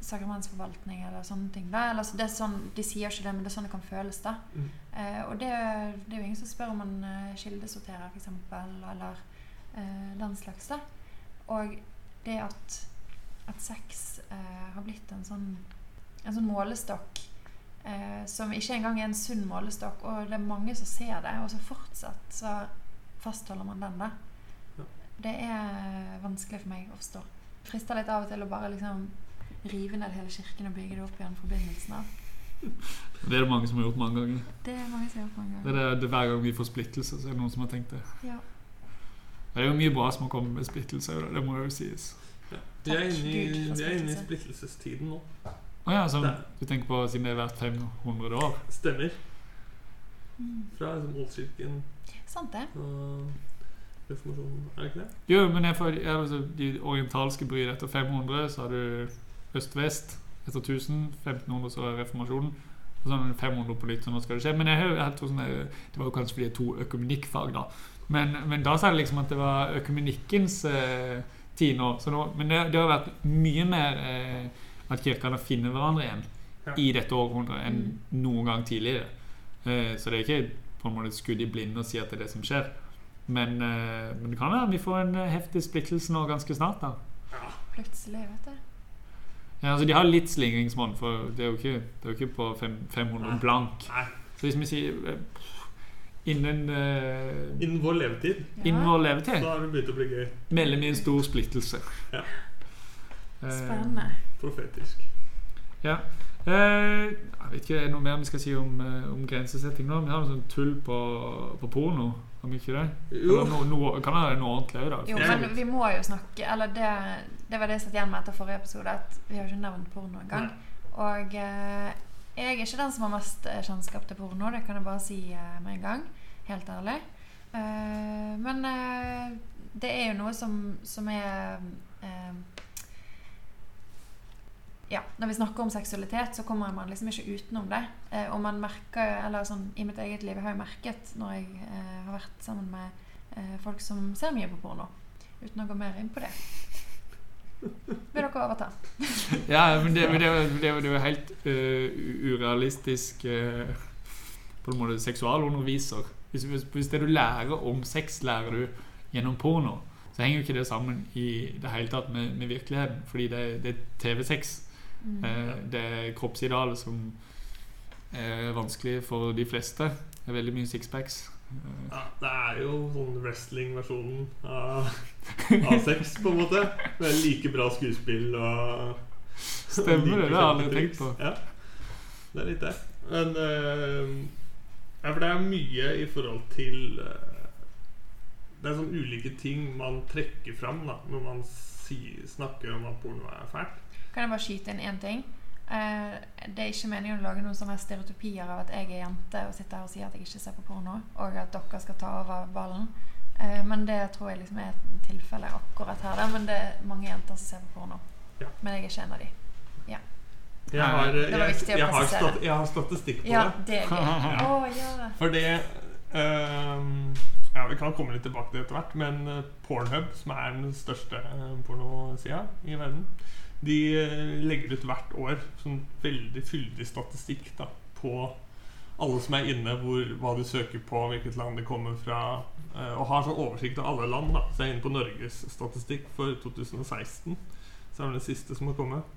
sakramentsforvaltning eller sånne ting. Eller, så det sånn, de sier ikke det, men det er sånn det kan føles. da. mm. Eh, og det, det er jo ingen som spør om man eh, kildesorterer, f.eks., eller eh, den slags. da. Og det at, at sex eh, har blitt en sånn, en sånn målestokk eh, som ikke engang er en sunn målestokk. Og det er mange som ser det, og så fortsatt så fastholder man den. da. Ja. Det er vanskelig for meg å forstå. Frister litt av og til å bare liksom rive ned hele kirken og bygge det opp igjen forbindelsen av. Det er det mange som har gjort mange ganger. Det er mange som har gjort mange Det er ganger. det, det Hver gang vi får splittelse, så er det noen som har tenkt det. Ja. Det er jo mye bra som har kommet med splittelse, det, det må jo sies. Ja. Vi er inne i, vi er inne i splittelsestiden nå. Å ja, så du tenker på siden det er hvert 500 år? Stemmer. Mm. Fra liksom, Oldkirken Sant det. og reformasjonen, er det ikke det? Jo, men jeg får, jeg, altså, de orientalske bryr etter 500, så har du øst-vest etter 1000, 1500 så er reformasjonen, og så det 500 på nytt, så nå skal det skje. Men jeg, jeg, tror sånn, det var jo kanskje fordi det er to økumenikkfag da. Men, men da sa jeg liksom at det var økumenikkens eh, tid nå. Så nå men det, det har vært mye mer eh, at kirkene finner hverandre igjen Ja. i dette århundret enn Mm. noen gang tidligere. Eh, så det er ikke på en måte et skudd i blinde å si at det er det som skjer. Men, eh, men det kan være vi får en eh, heftig splittelse nå ganske snart. da Plutselig, vet du. ja, altså De har litt slingringsmonn, for det er jo ikke, det er jo ikke på fem, 500 Nei. blank. Nei. Så hvis vi sier innen, uh, Innen vår levetid innen vår levetid så har det begynt å bli gøy. melder vi en stor splittelse. Ja. Eh, Spennende. Profetisk. Ja. Eh, jeg vet ikke, Er det noe mer vi skal si om, eh, om grensesetting nå? Vi har noe sånn tull på, på porno. Om ikke det? Jo. Eller noe, noe, kan være noe ordentlig òg, da. Jo, men vi må jo snakke Eller det, det var det jeg satt igjen med etter forrige episode, at vi har ikke nevnt porno engang. Og eh, jeg er ikke den som har mest eh, kjennskap til porno, det kan jeg bare si eh, med en gang. Helt ærlig. Eh, men eh, det er jo noe som, som er eh, ja, Når vi snakker om seksualitet, så kommer man liksom ikke utenom det. Eh, og man merker, eller sånn i mitt eget liv, jeg har jo merket når jeg eh, har vært sammen med eh, folk som ser mye på porno. Uten å gå mer inn på det. Vil dere overta? Ja, men det, men det, det, det jo helt uh, urealistisk uh, På en måte seksualunderviser. Hvis, hvis, det du lærer om sex, lærer du gjennom porno, så henger jo ikke det sammen i det hele tatt med, med virkeligheten. Fordi det, det er TV-sex. Mm. Eh, det er kroppsidealet som er vanskelig for de fleste. Det er veldig mye sixpacks. Eh, Ja, det er jo sånn wrestling-versjonen av, av sex, på en måte. Det er like bra skuespill og Stemmer det, det har jeg aldri tenkt på. Ja, det er litt det. Men uh, Ja, for det er mye i forhold til uh, Det er sånn ulike ting man trekker fram da når man si, snakker om at porno er fælt. Kan jeg bare skyte inn én ting? Uh, det er ikke meningen å lage noen sånne stereotypier av at jeg er jente og sitter her og sier at jeg ikke ser på porno, og at dere skal ta over ballen. Uh, men det tror jeg liksom er et tilfelle akkurat her. Men det er mange jenter som ser på porno. Ja. Men jeg er ikke en av de. Jeg har, eh, jeg, jeg, har, stat, jeg har statistikk på Ja, det. det ja. Oh, ja. For det uh, Ja, Vi kan komme litt tilbake til det etter hvert, men Pornhub, som er den største pornosida i verden, de eh, legger ut hvert år sånn veldig fyldig statistikk da, på alle som er inne, hvor, hva du søker på, hvilket land de kommer fra, eh, og har sånn oversikt av alle land. da Så jeg er inne på Norges statistikk for 2016, så er det den siste som har kommet.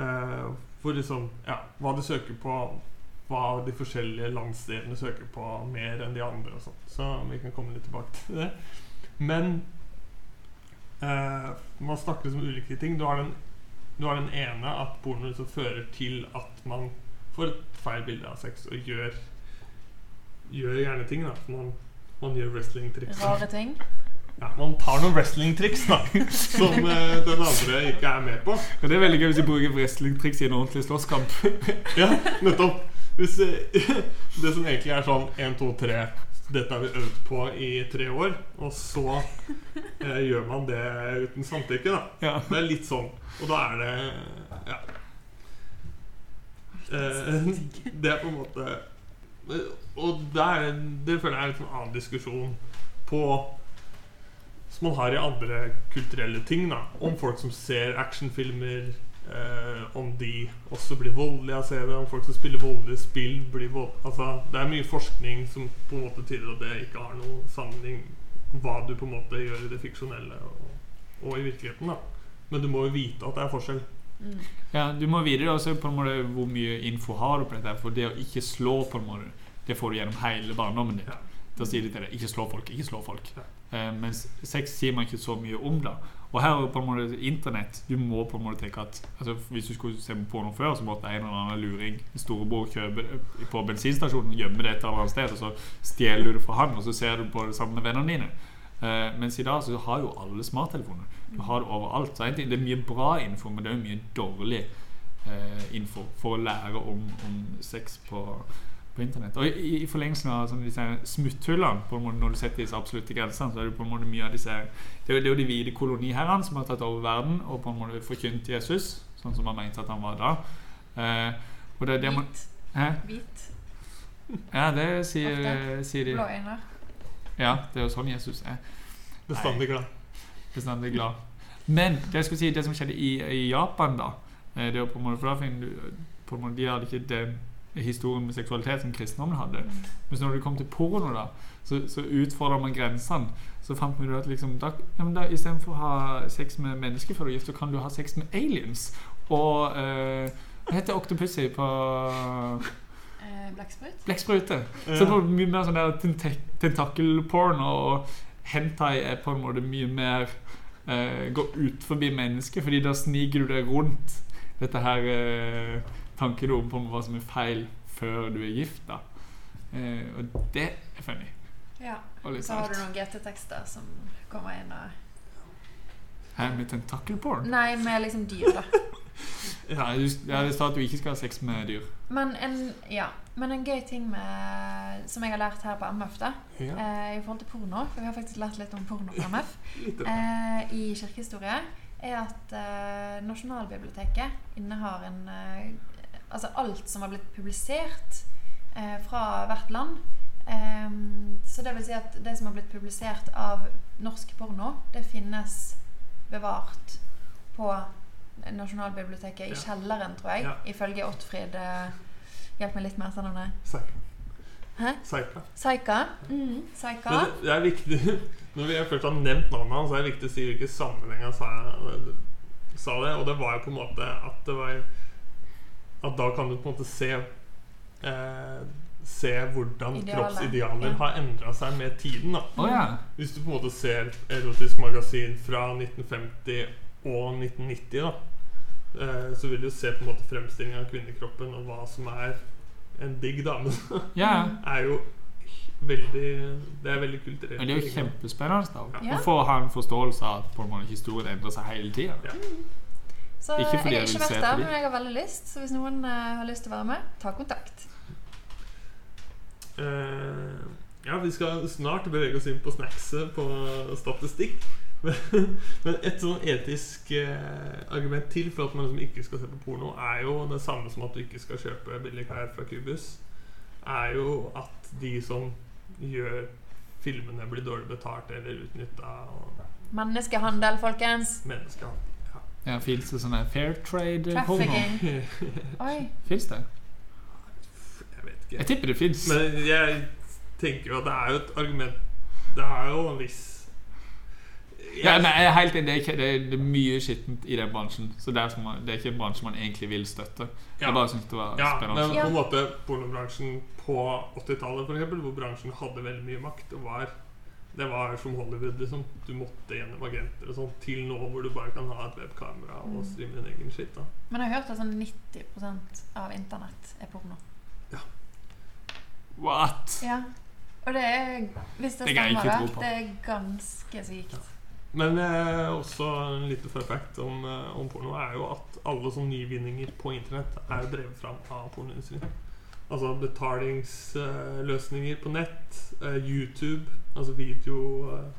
Eh, liksom, ja, hva du søker på, hva de forskjellige landsdelene søker på mer enn de andre. og sånt. Så vi kan komme litt tilbake til det. Men eh, man snakker om ulike ting. Du har den, du har den ene at porno liksom fører til at man får et feil bilde av sex og gjør, gjør gjerne ting. da Man, man gjør wrestlingtriks. Rare ting. Ja, man tar noen wrestlingtriks da som eh, den andre ikke er med på. Ja, det er veldig gøy hvis de bruker wrestlingtriks i en ordentlig slåsskamp. Ja, nettopp. Hvis eh, det som egentlig er sånn 1, 2, 3 Dette har vi øvd på i tre år, og så eh, gjør man det uten samtykke, da. Ja. Det er litt sånn. Og da er det Ja. Eh, det er på en måte Og det, er, det føler jeg er en sånn annen diskusjon på Som man har i andre kulturelle ting. da Om folk som ser actionfilmer. Eh, om de også blir voldelige av å. Om folk som spiller voldelige spill, blir vold... Altså, det er mye forskning som på en måte tyder at det ikke har noen sammenheng hva du på en måte gjør i det fiksjonelle og, og i virkeligheten. da Men du må jo vite at det er forskjell. Mm. Ja, Du må videre også på en måte hvor mye info har du på dette. For det å ikke slå på en måte Det får du gjennom hele barndommen din. Ja. Da sier de til deg 'ikke slå folk', ikke slå folk. Ja. Eh, mens sex sier man ikke så mye om da. Og her er jo på en måte internett. Du må på en måte tenke at altså, Hvis du skulle se på noe før, så måtte en eller annen luring, storebror, kjøpe på bensinstasjonen, gjemme det et eller annet sted, og så stjeler du det fra han, og så ser du på det sammen med vennene dine. Uh, mens i dag så har jo alle smarttelefoner. Du har det overalt. Så Det er mye bra info, men det er mye dårlig uh, info for å lære om, om sex på, på internett. Og i, i forlengelsen av sånn, disse smutthullene, på en måte, når du setter disse absolutte grensene, så er det på en måte mye av disse Det er jo, de hvite koloniherrene som har tatt over verden og på en måte forkynt Jesus, sånn som man mente at han var da. Eh, og det er det man Hvit. Ja, det sier, Ofte. sier de. Blå øyne. Ja, det er jo sånn Jesus er. Bestandig glad. bestandig glad. Men det jeg skulle si, det som skjedde i, i Japan, da eh, det er på en måte, For da finner du på en måte, De hadde ikke den historien med seksualitet som kristendommen hadde. Men når det kom til porno, da så, så utfordra man grensene. Så fant vi ut at liksom, da, ja, men da, istedenfor å ha sex med mennesker før du er gift, så kan du ha sex med aliens. Og eh, Hva heter Octopussy på Eh, Blekksprut. blekksprute? Så det var mye mer sånn der tentak- tentakelporn, og hentai er på en måte mye mer eh, Går ut forbi mennesket, fordi da sniker du deg rundt dette her eh, tanken om på hva som er feil før du er gift. da eh, Og det er funny. Ja. Og Så har du noen GT-tekster som kommer inn og Hæ, med tentakelporn? Nei, med liksom dyr, da. Ja, du, ja, det sa at du ikke skal ha sex med dyr. Men en, ja. Men en gøy ting med, som jeg har lært her på MF, da, Ja. eh, i forhold til porno For vi har faktisk lært litt om porno på MF eh, i kirkehistorie, er at eh, Nasjonalbiblioteket innehar en eh, Altså alt som har blitt publisert eh, fra hvert land. Eh, så det vil si at det som har blitt publisert av norsk porno, det finnes bevart på Nasjonalbiblioteket i Ja. kjelleren, tror jeg. Ja. Ifølge Ottfrid eh, Hjelp meg litt med etternavnet. Seika. Hæ? Saika. Mm, Saika. Men det- det er viktig Når vi først har nevnt navnet hans, så er det viktig å si hvilken sammenheng han sa, sa det. Og det var jo på en måte at det var At da kan du på en måte se eh, Se hvordan Idealet. kroppsidealer Ja. har endra seg med tiden. da Å ja. Hvis du på en måte ser erotisk magasin fra 1950 og 1990, da eh, så vil du se på en måte fremstillinga av kvinnekroppen og hva som er en digg dame. ja. er jo veldig Det er veldig kulturelt. Men det er jo kjempespennende. da Ja. å få ha en forståelse av at på en måte historien endrer seg hele tida. Så Ikke fordi jeg har ikke vært der, men jeg har veldig lyst. Så hvis noen uh, har lyst til å være med, ta kontakt. Uh, ja, vi skal snart bevege oss inn på snackset på statistikk. Men men et sånn etisk eh, argument til for at man liksom ikke skal se på porno, er jo det samme som at du ikke skal kjøpe billige klær fra Cubus. Er jo at de som gjør filmene, blir dårlig betalt eller utnytta. Menneskehandel, folkens. Mennesker. Ja, Fins det sånne fair trade-porno? Fins det? Jeg vet ikke. Jeg tipper det fins. Men jeg tenker jo at det er jo et argument Det er jo en viss Ja, nei, jeg er helt enig. Det er, ikke, det, er, mye skittent i den bransjen. Så det er, som, man- det er ikke en bransje man egentlig vil støtte. Ja. Jeg bare synes det var Ja, spennende. men på en måte pornobransjen på 80-tallet, for eksempel, hvor bransjen hadde veldig mye makt og var Det var som Hollywood. liksom Du måtte gjennom agenter og sånn, til nå hvor du bare kan ha et webkamera og Mm. streame din egen shit. da Men jeg har hørt at sånn 90% av internett er porno. Ja. What? Ja. Og det er Hvis det Det stemmer, det, det er ganske sykt. Men eh, også en liten fun fact om, eh, om porno er jo at alle sånne nyvinninger på internett er drevet fram av pornoindustrien. Altså betalingsløsninger på nett, eh, YouTube, altså videoverktøy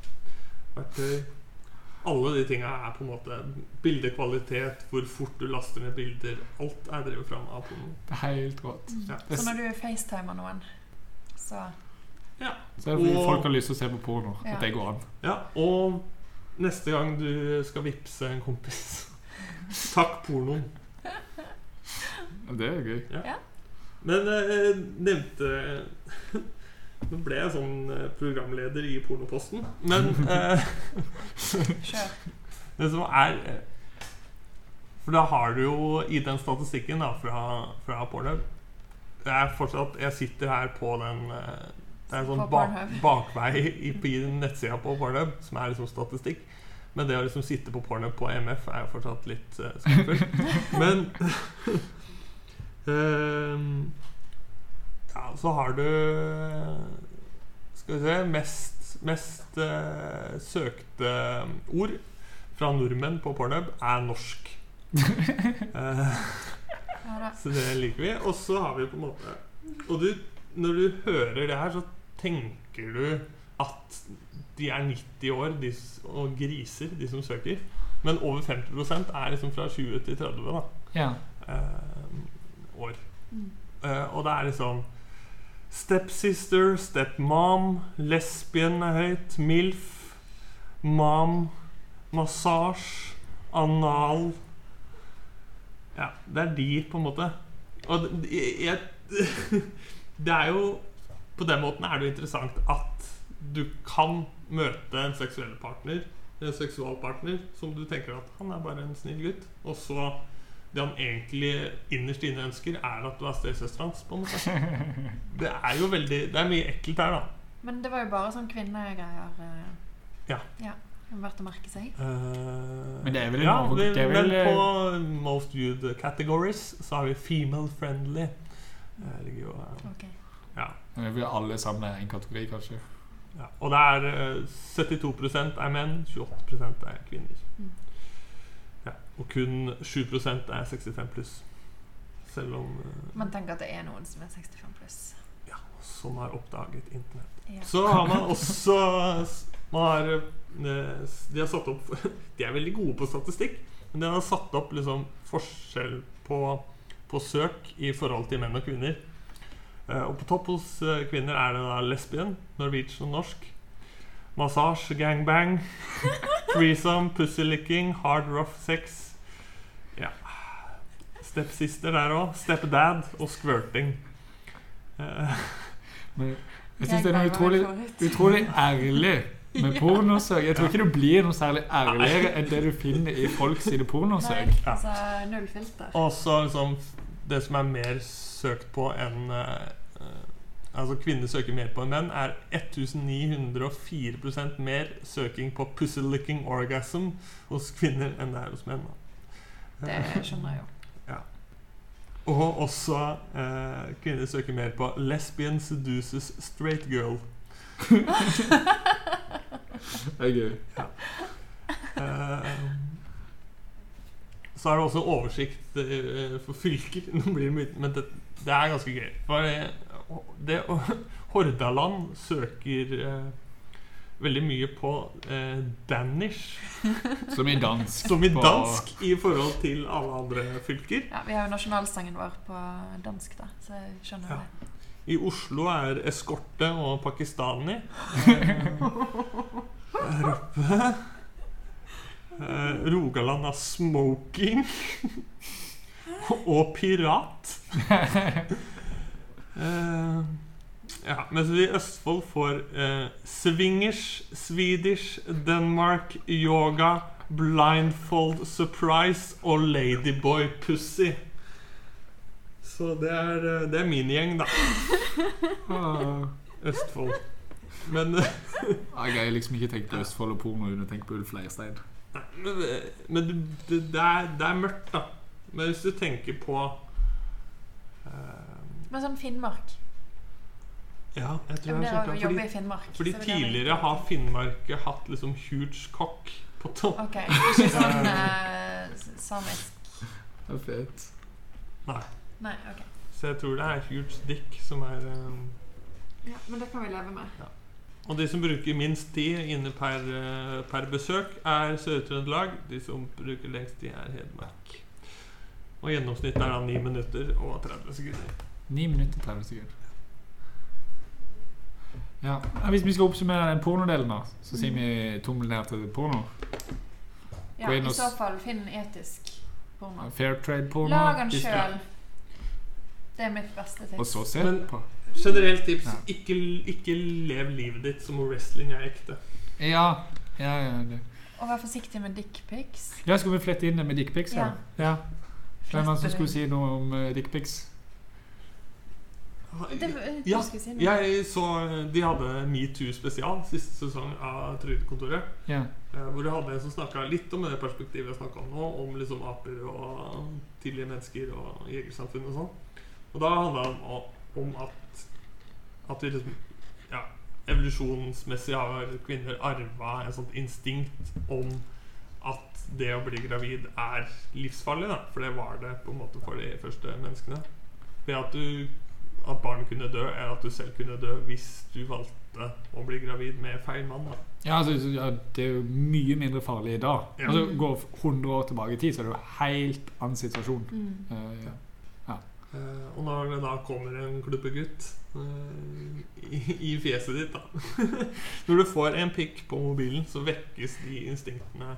Alle de tinga er på en måte bildekvalitet, hvor fort du laster ned bilder. Alt er drevet fram av Pono. Det er helt rått. Ja. Så når du facetimer noen, så Ja. så er det fordi Og- folk har lyst til å se på porno. Ja. At det går an. ja. Og neste gang du skal vippse en kompis Takk pornoen. Det er gøy. Men jeg nevnte Nå ble jeg sånn eh, programleder i Pornoposten. Men eh, det som er eh, For da har du jo i den statistikken da, fra, fra Pornhub jeg, er fortsatt Jeg sitter her på den eh, Det er en sånn bak, bakvei i, på den nettsida på Pornhub, som er liksom statistikk. Men det å liksom sitte på Pornhub på MF er jo fortsatt litt uh, skummelt. Men Ja, så har du Skal vi se Mest, mest eh, søkte ord fra nordmenn på Pornhub er norsk. Eh, så det liker vi. Og så har vi på en måte Og du, når du hører det her, så tenker du at de er 90 år de, og griser, de som søker. Men over 50 er liksom fra 20 til 30 da, Ja. år. Eh, og det er liksom Stepsister, stepmom, lesbien er høyt, MILF, mom, massasje, anal Ja, det er de, på en måte. Og jeg, det er jo På den måten er det jo interessant at du kan møte en seksuell partner, en seksualpartner, som du tenker at han er bare en snill gutt, og så det han egentlig innerst inne ønsker, er at du er stesøstera hans. på en måte. Det er jo veldig Det er mye ekkelt her, da. Men det var jo bare sånn kvinnegreier. eh. Ja. ja. Det er Verdt å merke seg. Uh, Men det er vel en ja, det, det er vel, Men eh, på most viewed categories så har vi female friendly. Det ligger jo uh, okay. Ja. Vi er alle sammen er en kategori, kanskje. ja. Og det er uh, 72% er menn, 28% er kvinner. Mm. Og kun 7% er 65 pluss. Selv om eh, Man tenker at det er noen som er 65 pluss. Ja, som har oppdaget internett. Ja. Så har man også man har, eh, De har satt opp De er veldig gode på statistikk, men de har satt opp liksom forskjell på, på søk i forhold til menn og kvinner. Eh, Og på topp hos kvinner er det da lesbien, norwegian og norsk. Massasje, gangbang, threesome, pussylicking, hard rough sex. Ja. Stepsister der òg. Stepdad og squirting. Uh. Men jeg syns det er noe utrolig, utrolig ærlig med pornosøk. Jeg tror ikke det blir noe særlig ærligere enn det du finner i folks Nei, pornosøk. Ja. altså null filter. Og så liksom Det som er mer søkt på enn eh, Altså kvinner søker mer på enn menn, er 1904% mer søking på pussy-licking orgasm hos kvinner enn det er hos menn. Det skjønner jeg jo. Og også eh, kvinner søker mer på lesbian seduces straight girl. Det er gøy. Eh, så er det også oversikt eh, for fylker. Nå blir det mye, men det, det er ganske gøy. For det, det, Hordaland søker eh, veldig mye på eh, danish, Som i dansk. som i på- i forhold til alle andre fylker. Ja, Vi har jo nasjonalsangen vår på dansk, da, så jeg skjønner Ja. det. I Oslo er eskorte og pakistani. Der oppe. Eh, Rogaland er smoking. og pirat. Eh, ja, mens vi i Østfold får uh, swingers, Swedish, Denmark, yoga, blindfold surprise og ladyboy pussy. Så det er, uh, det er min gjeng, da. Ah. Østfold. Men, Jeg har liksom ikke tenkt på Østfold og porno uten å tenke på Ulf Leirstein. men, men det, det, det, er, det er mørkt, da. Men hvis du tenker på eh, Men sånn Finnmark Ja, jeg tror jeg har har jo det. i Finnmark. Fordi, fordi er tidligere har Finnmark hatt liksom huge cock på topp. Ok, ikke sånn eh, samisk Det er fett. Nei. Nei, ok. Så jeg tror det er huge dick som er um, Ja, men det kan vi leve med. Og de som bruker minst tid inne per, eh, per besøk, er Sør-Trøndelag. De som bruker lengst tid, er Hedmark. Og gjennomsnittet er da 9 minutter og 30 sekunder. 9 minutter 30 sekunder. Ja. ja, Hvis vi skal oppsummere den pornodelen, da, så sier vi tommel ned til porno. Ja, I så fall finn etisk porno. Fair trade-porno. Lag den sjøl. Det er mitt beste tips. Og så se Men- på. Generelt tips Ja. ikke, ikke lev livet ditt som om wrestling er ekte. Ja, ja, ja det. Og vær forsiktig med dickpics. Ja, skal vi flette inn det med dickpics? Ja. ja. Hvem var det som skulle si noe om uh, dickpics? Det, Ja, si. Jeg så De hadde Metoo spesial siste sesong av Trygdekontoret. Ja. eh, Hvor de hadde en som snakka litt om det perspektivet jeg snakka om nå, om liksom aper og tidlige mennesker og jegersamfunn og sånn. Og da handla det om, om at At vi liksom Ja, evolusjonsmessig har kvinner arva et sånt instinkt om at det å bli gravid er livsfarlig, da. For det var det på en måte for de første menneskene. Ved at du at barnet kunne dø, er at du selv kunne dø hvis du valgte å bli gravid med feil mann. da Ja, altså, ja, det er jo mye mindre farlig i dag. Ja. Altså, Går 100 år tilbake i tid, så er det jo en helt annen situasjon. Mm. Uh, ja. Eh, og når det da kommer en klubbegutt uh, i, i fjeset ditt, da Når du får en pikk på mobilen, så vekkes de instinktene.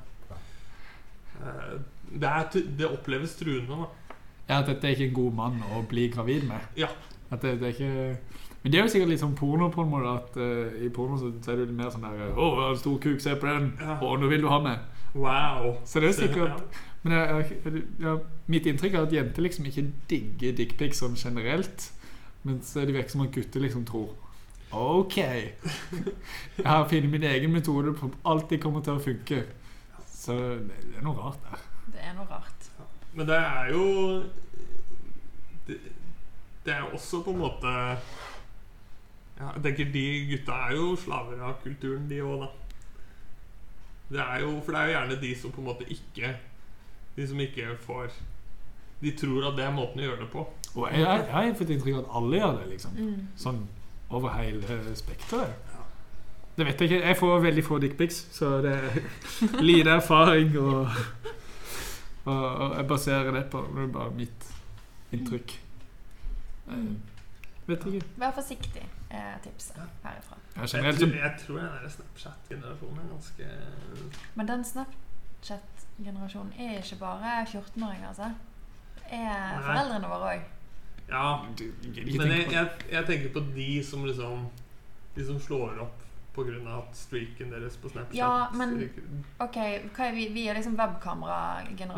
Eh, det, er, det oppleves truende, da. ja, At dette er ikke en god mann å bli gravid med. Ja. At det, det er ikke Men det er jo sikkert litt sånn porno på en måte. At uh, i porno så, så er det jo mer sånn der Å, jeg har en stor kuk, se på den! Ja. Å, nå vil du ha meg! Wow. Så det er jo sikkert Men jeg, jeg, jeg, mitt inntrykk er at jenter liksom ikke digger dickpics sånn generelt. Mens det virker som at gutter liksom tror OK. Jeg har funnet min egen metode på alltid kommer til å funke. Så det det er noe rart der. Det er noe rart. Men det er jo det, det er jo også på en måte ja, Jeg tenker De gutta er jo slaver av kulturen, de òg, da. Det er jo, for det er jo gjerne de som på en måte ikke De som ikke får De tror at det er måten å gjøre det på. Og jeg, jeg, jeg har fått inntrykk av at alle gjør det, liksom. Mm. Sånn over hele spekteret. Det vet jeg ikke. Jeg får veldig få dickpics, så det er lite erfaring. Og, og, og jeg baserer det på det er bare mitt inntrykk. Jeg vet ikke. Vær forsiktig, er tipset herifra. Ja, Jeg tror, jeg tror den Snapchat-generasjonen er ganske Men den Snapchat-generasjonen er ikke bare 14-åringer, altså. Det er Nei. foreldrene våre òg. Ja, Men jeg, jeg, jeg tenker på de som liksom De som slår opp pga. at streaken deres på Snapchat Ja, men-. Ok, hva er vi? vi er liksom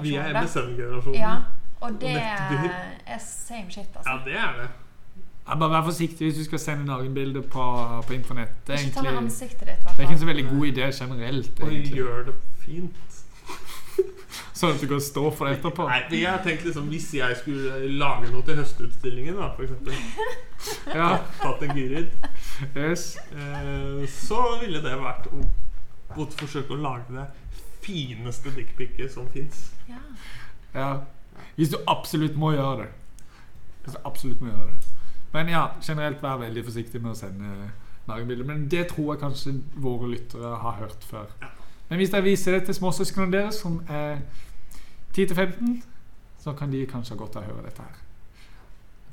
Vi er MSN-generasjonen. Ja, og det er same shit, Ja, altså. det er det. Ja, Bare vær forsiktig hvis du skal sende nakenbilder på, på internett. Det er, Ikke ta med egentlig, ansiktet ditt, det er ikke en så veldig god idé generelt. Og egentlig. gjør det fint. Sånn at du kan stå for det etterpå. Nei, jeg har tenkt liksom Hvis jeg skulle lage noe til høstutstillingen, da, eksempel Ja, Tatt en Gyrid, yes. eh, så ville det vært å, å forsøke å lage det fineste dickpicet som fins. Ja. Ja. Hvis du absolutt må gjøre det. Hvis du absolutt må gjøre det. Men ja, generelt vær veldig forsiktig med å sende nakenbilder. Men det tror jeg kanskje våre lyttere har hørt før. Men hvis dere viser det til småsøsknene deres, som er 10-15, så kan de kanskje ha godt av å høre dette her.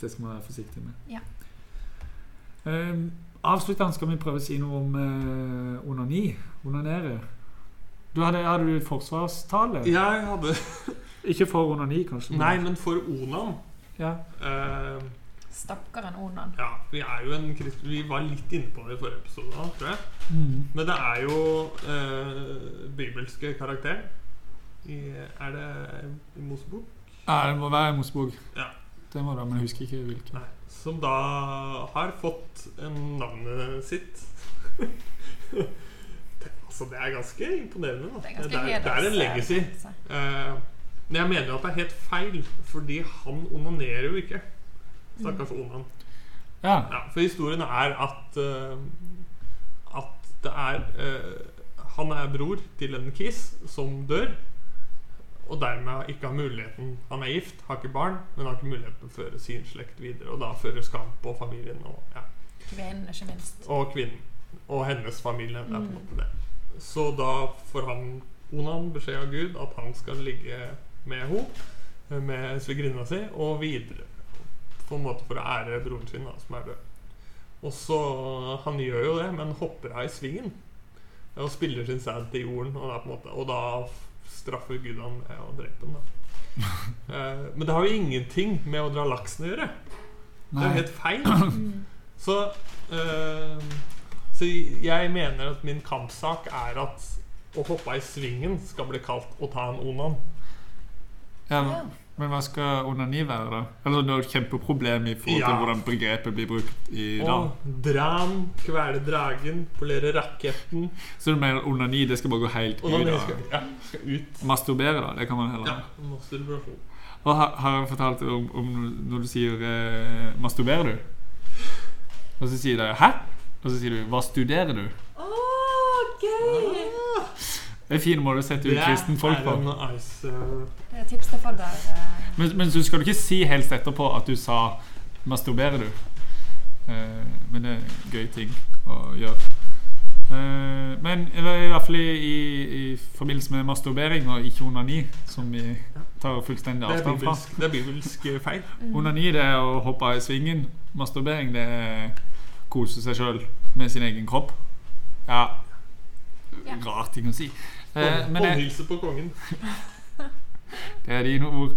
Det skal man være forsiktig med. Ja. Um, avsluttende skal vi prøve å si noe om uh, onani. Onanere. Du hadde, hadde du forsvarstale? Jeg hadde Ikke for onani, kanskje? Nei, men for Onan Ja. eh, Stakkaren Onan. Ja, vi er jo en krist... Vi var litt inne på det i forrige episode, tror jeg. Mm. Men det er jo eh, bibelske karakter. I, er det i Mosebok? Ja, det må være Mosebok. Ja. Det må det, men jeg husker ikke hvilken. Nei. Som da har fått navnet sitt. det, altså, det er ganske imponerende. Da. Det er ganske det, er, det er en legacy. altså. Men jeg mener jo at det er helt feil, fordi han onanerer jo ikke. Stakkars Onan. Ja. Ja, for historien er at uh, At det er uh, Han er bror til en kiss som dør. Og dermed ikke har muligheten Han er gift, har ikke barn, men har ikke muligheten til å føre sin slekt videre. Og da fører skam på familien og, ja, Kvinnen, ikke minst. og kvinnen. Og hennes familie. Det er på en Mm. måte det. Så da får han Onan beskjed av Gud at han skal ligge med henne, med svigerinna si, og videre. På en måte for å ære broren sin, da, som er død. Og så Han gjør jo det, men hopper av i svingen. Og spiller sin sæd til jorden. Og, en måte, og da straffer Gud ham med å drepe ham. Eh, men det har jo ingenting med å dra laksen å gjøre. Det er jo helt feil. Mm. Så, eh, så jeg mener at min kampsak er at å hoppe i svingen skal bli kalt å ta en onan. Ja, Ja. men hva skal onani være, da? Eller det er et kjempeproblem i forhold til Ja. hvordan begrepet blir brukt i dag. Og dram, kvele dragen, polere raketten Så du mener onani det skal bare gå helt ut da skal, ja, skal ut. Masturbere, da? Det kan man heller Ja, masturbasjon. Og har, har jeg fortalt om, om når du sier eh, 'masturberer du'? Og så sier de 'hæ?' Og så sier du 'hva studerer du'? Å, gøy! Det er fin måte å sette ut kristenfolk på. uh, Det er tips til fadder. eh. Men, men så skal du ikke si helst etterpå at du sa 'masturberer du'. Uh, men det er en gøy ting å gjøre. Eh, men i hvert fall i, i, i forbindelse med masturbering og ikke onani, som vi tar fullstendig avstand fra. det er bibelsk eh, feil. Mm. Onani det er å hoppe i svingen. Masturbering det er kose seg sjøl med sin egen kropp. Ja Ja. Rar ting å si. Eh, Håndhilse på kongen. det er dine ord.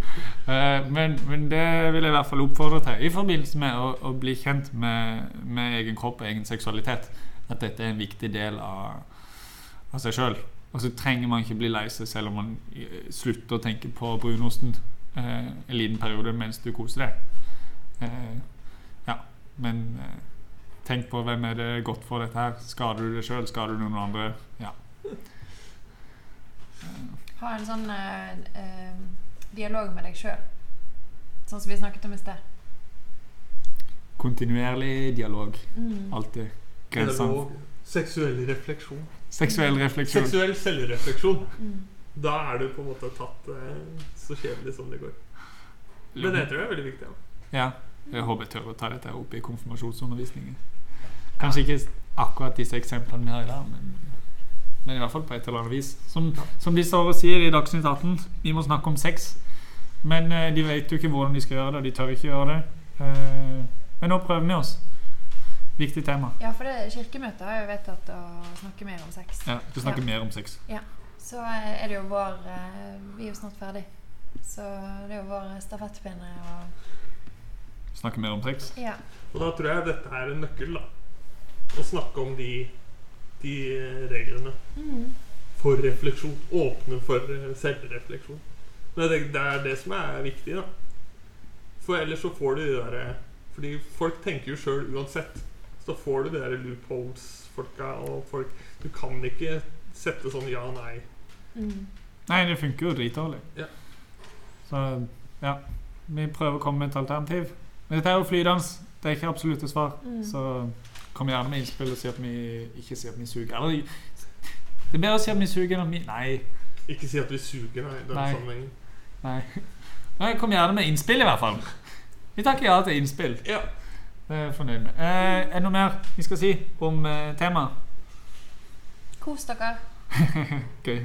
Eh, men, men det vil jeg i hvert fall oppfordre til i forbindelse med å, å bli kjent med, med egen kropp og egen seksualitet. At dette er en viktig del av, av seg sjøl. Og så trenger man ikke bli lei seg selv om man eh, slutter å tenke på brunosten eh, en liten periode mens du koser deg. Eh, ja, men eh, tenk på hvem er det godt for dette her. Skader du deg sjøl? Skader du noen andre? Ja. Ha en sånn eh, eh, dialog med deg sjøl. Sånn som vi snakket om i sted. Kontinuerlig dialog. Mm. Alltid. Grensene. Dialog, Seksuell refleksjon. Seksuell refleksjon. Seksuell selvrefleksjon. Mm. Da er du på en måte tatt eh, så kjedelig som det går. Men det tror jeg er veldig viktig. Ja. Ja. Jeg håper jeg tør å ta dette opp i konfirmasjonsundervisningen. Kanskje ikke akkurat disse eksemplene vi har i dag, men, men i hvert fall på et eller annet vis. Som, som de står og sier i Dagsnytt 18, vi må snakke om sex. Men eh, de vet jo ikke hvordan de skal gjøre det, og de tør ikke gjøre det. Eh, men nå prøver vi oss. Viktig tema. Ja, for det Kirkemøtet har jo vedtatt å snakke mer om sex. Ja, Du snakker mer om sex. Så eh, er det jo vår eh, Vi er jo snart ferdig. Så det er jo vår stafettpinne å Snakke mer om sex. Ja. Og da tror jeg dette er en nøkkel. da Å snakke om de, de eh, reglene Mm. for refleksjon. Åpne for eh, selvrefleksjon. Men det, det er det som er viktig, da. For ellers så får du de derre Fordi folk tenker jo sjøl uansett. Så får du de der loopholes-folka og folk Du kan ikke sette sånn ja, nei. Mm. Nei, det funker jo dritdårlig. Ja. Så ja, vi prøver å komme med et alternativ. Men dette er jo flydans. Det er ikke absolutte svar. Mm. Så kom gjerne med innspill og si at vi ikke sier at vi suger. Eller det er bedre å si at vi suger enn at vi Nei. Ikke si at vi suger, nei. den Nei. sammenhengen. nei. Nei, Kom gjerne med innspill, i hvert fall. Vi takker ja til innspill. Ja. Det er jeg fornøyd med. Eh, er det noe mer vi skal si om eh, temaet? Kos dere. Gøy.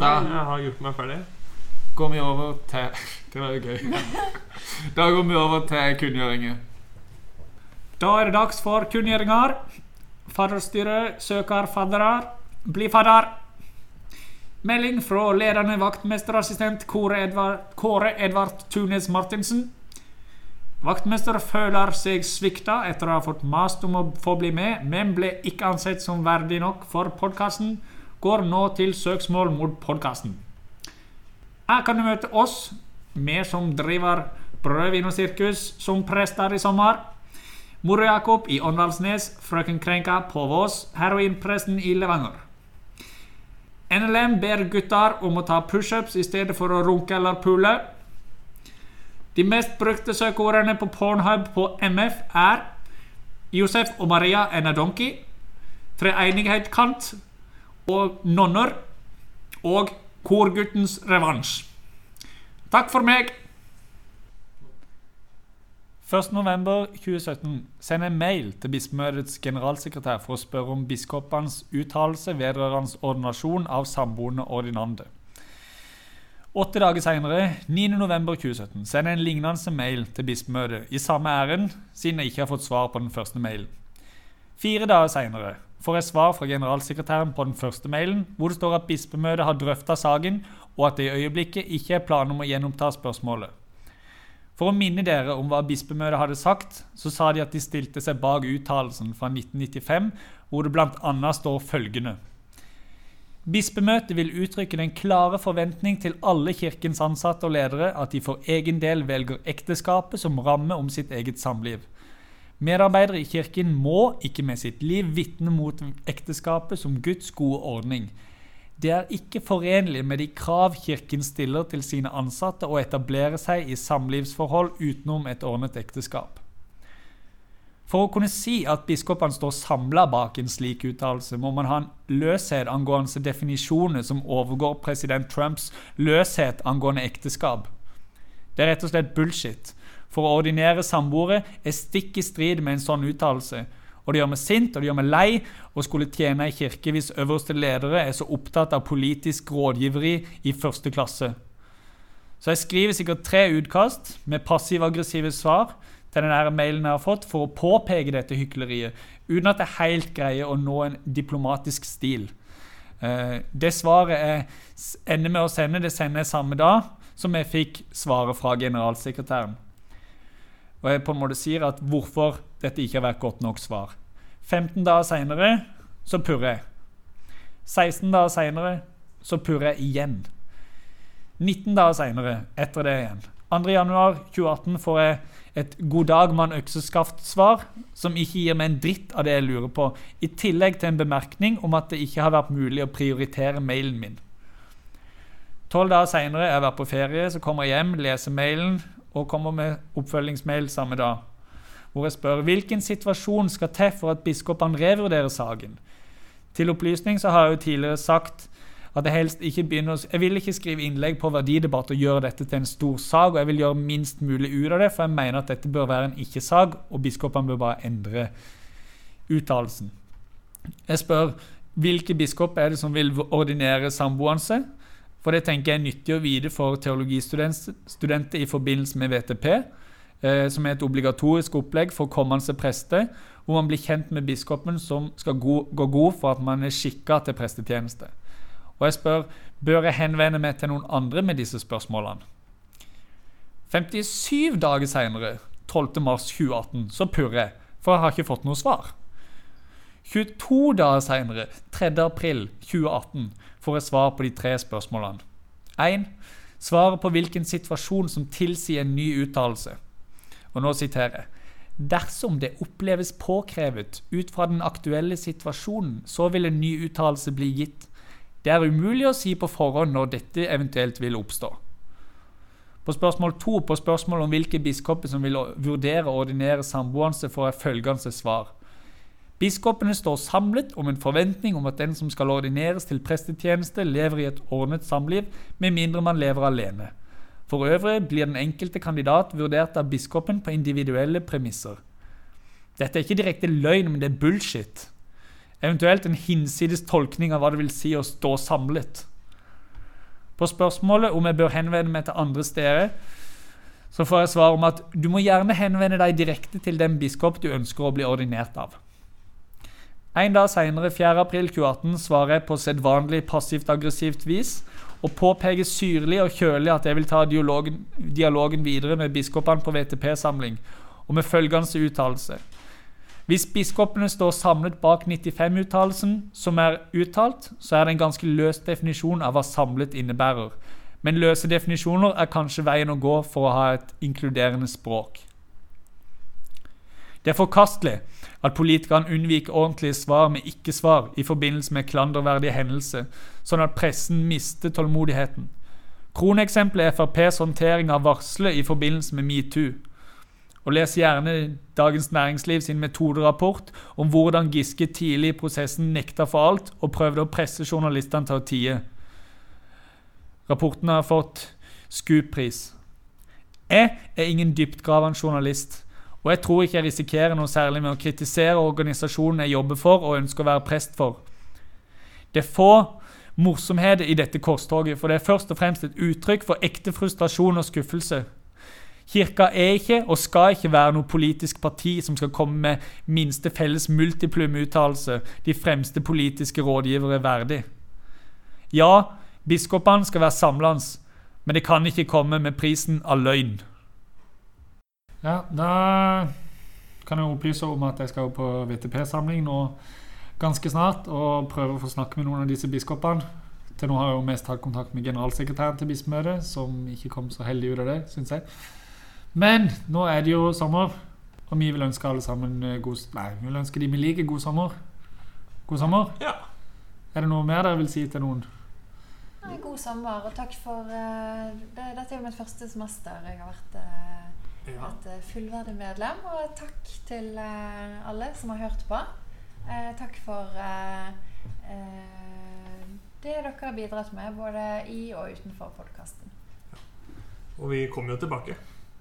Da Da jeg har gjort meg ferdig. går vi over til Det var jo gøy. Da går vi over til kunngjøringer. Da er det dags for kunngjøringer. Fadderstyret søker faddere. Bli fadder. Melding fra ledende vaktmesterassistent Kåre Edvard, Kåre Edvard Tunes Martinsen. Vaktmester føler seg svikta etter å ha fått mast om å få bli med, men ble ikke ansett som verdig nok for podkasten. Går nå til søksmål mot podkasten. Her kan du møte oss, vi som driver Brødvin og sirkus som prester i sommer. Moro Jakob i Åndalsnes, Frøken Krenka på Vås, heroinpresten i Levanger. NLM ber gutter om å ta pushups i stedet for å runke eller pule. De mest brukte søkeordene på Pornhub på MF er Josef og Maria Enadonki, Treenighetkant og Nonner og Korguttens revansj. Takk for meg! 1.11.2017 send en mail til bispemøtets generalsekretær for å spørre om biskopenes uttalelse vedrørende ordinasjon av samboende ordinande. Åtte dager senere, 9.11.2017, send en lignende mail til bispemøtet i samme ærend, siden jeg ikke har fått svar på den første mailen. Fire dager senere får jeg svar fra generalsekretæren på den første mailen, hvor det står at bispemøtet har drøfta saken, og at det i øyeblikket ikke er planer om å gjenoppta spørsmålet. For å minne dere om hva bispemøtet hadde sagt, så sa de at de stilte seg bak uttalelsen fra 1995, hvor det bl.a. står følgende. Bispemøtet vil uttrykke den klare forventning til alle kirkens ansatte og ledere at de for egen del velger ekteskapet som ramme om sitt eget samliv. Medarbeidere i kirken må ikke med sitt liv vitne mot ekteskapet som Guds gode ordning. Det er ikke forenlig med de krav Kirken stiller til sine ansatte å etablere seg i samlivsforhold utenom et ordnet ekteskap. For å kunne si at biskopene står samla bak en slik uttalelse, må man ha en løshet angående definisjoner som overgår president Trumps løshet angående ekteskap. Det er rett og slett bullshit. For å ordinere samboere er stikk i strid med en sånn uttalelse. Og det gjør meg sint og det gjør meg lei å skulle tjene i kirke hvis øverste ledere er så opptatt av politisk rådgiveri i første klasse. Så jeg skriver sikkert tre utkast med passiv-aggressive svar til den mailen jeg har fått, for å påpeke dette hykleriet, uten at jeg helt greier å nå en diplomatisk stil. Eh, det svaret jeg ender med å sende, det sender jeg samme dag som jeg fikk svaret fra generalsekretæren. Og jeg på en måte sier at hvorfor dette ikke har vært godt nok svar. 15 dager seinere så purrer jeg. 16 dager seinere så purrer jeg igjen. 19 dager seinere, etter det igjen. 2.1.2018 får jeg et 'god dag, mann økseskaft'-svar, som ikke gir meg en dritt av det jeg lurer på, i tillegg til en bemerkning om at det ikke har vært mulig å prioritere mailen min. Tolv dager seinere er jeg vært på ferie, så kommer jeg hjem, leser mailen og kommer med oppfølgingsmail samme dag. Hvor jeg spør hvilken situasjon skal til for at biskopene revurderer saken. Til opplysning så har jeg jo tidligere sagt at jeg helst ikke begynner Jeg vil ikke skrive innlegg på verdidebatt og gjøre dette til en stor sak, og jeg vil gjøre minst mulig ut av det, for jeg mener at dette bør være en ikke-sak, og biskopene bør bare endre uttalelsen. Jeg spør hvilke biskop er det som vil ordinere samboende? For det tenker jeg er nyttig å vite for teologistudenter i forbindelse med VTP, som er et obligatorisk opplegg for kommende prester, hvor man blir kjent med biskopen som skal gå, gå god for at man er skikka til prestetjeneste. Og jeg spør bør jeg henvende meg til noen andre med disse spørsmålene. 57 dager seinere, 12.3.2018, så purrer jeg, for jeg har ikke fått noe svar. 22 dager seinere, 3.4.2018, får jeg svar på de tre spørsmålene. 1. Svaret på hvilken situasjon som tilsier en ny uttalelse. Og nå siterer jeg. Dersom det oppleves påkrevet ut fra den aktuelle situasjonen, så vil en ny uttalelse bli gitt. Det er umulig å si på forhånd når dette eventuelt vil oppstå. På spørsmål to på spørsmål om hvilke biskoper som vil vurdere å ordinere samboende, får jeg følgende svar. Biskopene står samlet om en forventning om at den som skal ordineres til prestetjeneste, lever i et ordnet samliv, med mindre man lever alene. For øvrig blir den enkelte kandidat vurdert av biskopen på individuelle premisser. Dette er ikke direkte løgn, men det er bullshit. Eventuelt en hinsides tolkning av hva det vil si å stå samlet. På spørsmålet om jeg bør henvende meg til andre steder, så får jeg svar om at du må gjerne henvende deg direkte til den biskop du ønsker å bli ordinert av. En dag senere, 4.4.2018, svarer jeg på sedvanlig passivt-aggressivt vis og påpeker syrlig og kjølig at jeg vil ta dialogen, dialogen videre med biskopene på VTP-samling, og med følgende uttalelse. Hvis biskopene står samlet bak 95-uttalelsen som er uttalt, så er det en ganske løs definisjon av hva samlet innebærer. Men løse definisjoner er kanskje veien å gå for å ha et inkluderende språk. Det er forkastelig at politikerne unnviker ordentlige svar med ikke-svar i forbindelse med klanderverdige hendelser, sånn at pressen mister tålmodigheten. Kroneksempelet er FrPs håndtering av varselet i forbindelse med metoo. Og les gjerne Dagens Næringsliv sin metoderapport om hvordan Giske tidlig i prosessen nekta for alt og prøvde å presse journalistene til å tie. Rapporten har fått SKUP-pris. Jeg er ingen dyptgravende journalist, og jeg tror ikke jeg risikerer noe særlig med å kritisere organisasjonen jeg jobber for og ønsker å være prest for. Det er få morsomheter i dette korstoget, for det er først og fremst et uttrykk for ekte frustrasjon og skuffelse. Kirka er ikke og skal ikke være noe politisk parti som skal komme med minste felles multiplum-uttalelse de fremste politiske rådgivere verdig. Ja, biskopene skal være samlende, men det kan ikke komme med prisen av løgn. Ja, da kan jeg opplyse om at jeg skal på VTP-samling nå ganske snart og prøve å få snakke med noen av disse biskopene. Til nå har jeg jo mest hatt kontakt med generalsekretæren til bispemøtet, som ikke kom så heldig ut av det, syns jeg. Men nå er det jo sommer, og vi vil ønske alle sammen eh, god Nei, vi vil ønske de vi liker, god sommer. God sommer. Ja. Er det noe mer dere vil si til noen? Nei, god sommer, og takk for uh, det, Dette er jo mitt første semester. Jeg har vært eh, ja. et eh, fullverdig medlem. Og takk til eh, alle som har hørt på. Eh, takk for det dere har bidratt med, både i og utenfor podkasten. Og vi kommer jo tilbake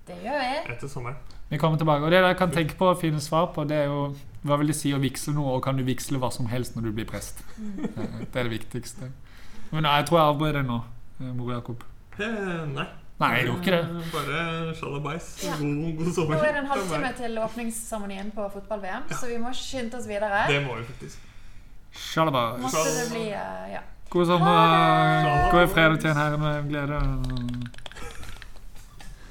Det gjør vi. etter sommeren. Vi kommer tilbake. Og det dere kan tenke på å finne svar på, det er jo hva vil det si å vigsle noe, og kan du vigsle hva som helst når du blir prest? Mm. Det er det viktigste. Men jeg tror jeg avbryter nå, Mor Jakob. Eh, nei. Nei, jeg gjorde ikke det. Eh, Bare sjalabais. Ja. God, god sommer. Nå er det en halvtime til åpningsseremonien på fotball-VM, så vi må skynde oss videre. Det må vi faktisk. Sjalabais. Måtte det bli uh, Ja. God sommer. God fredag til en Herren med glede.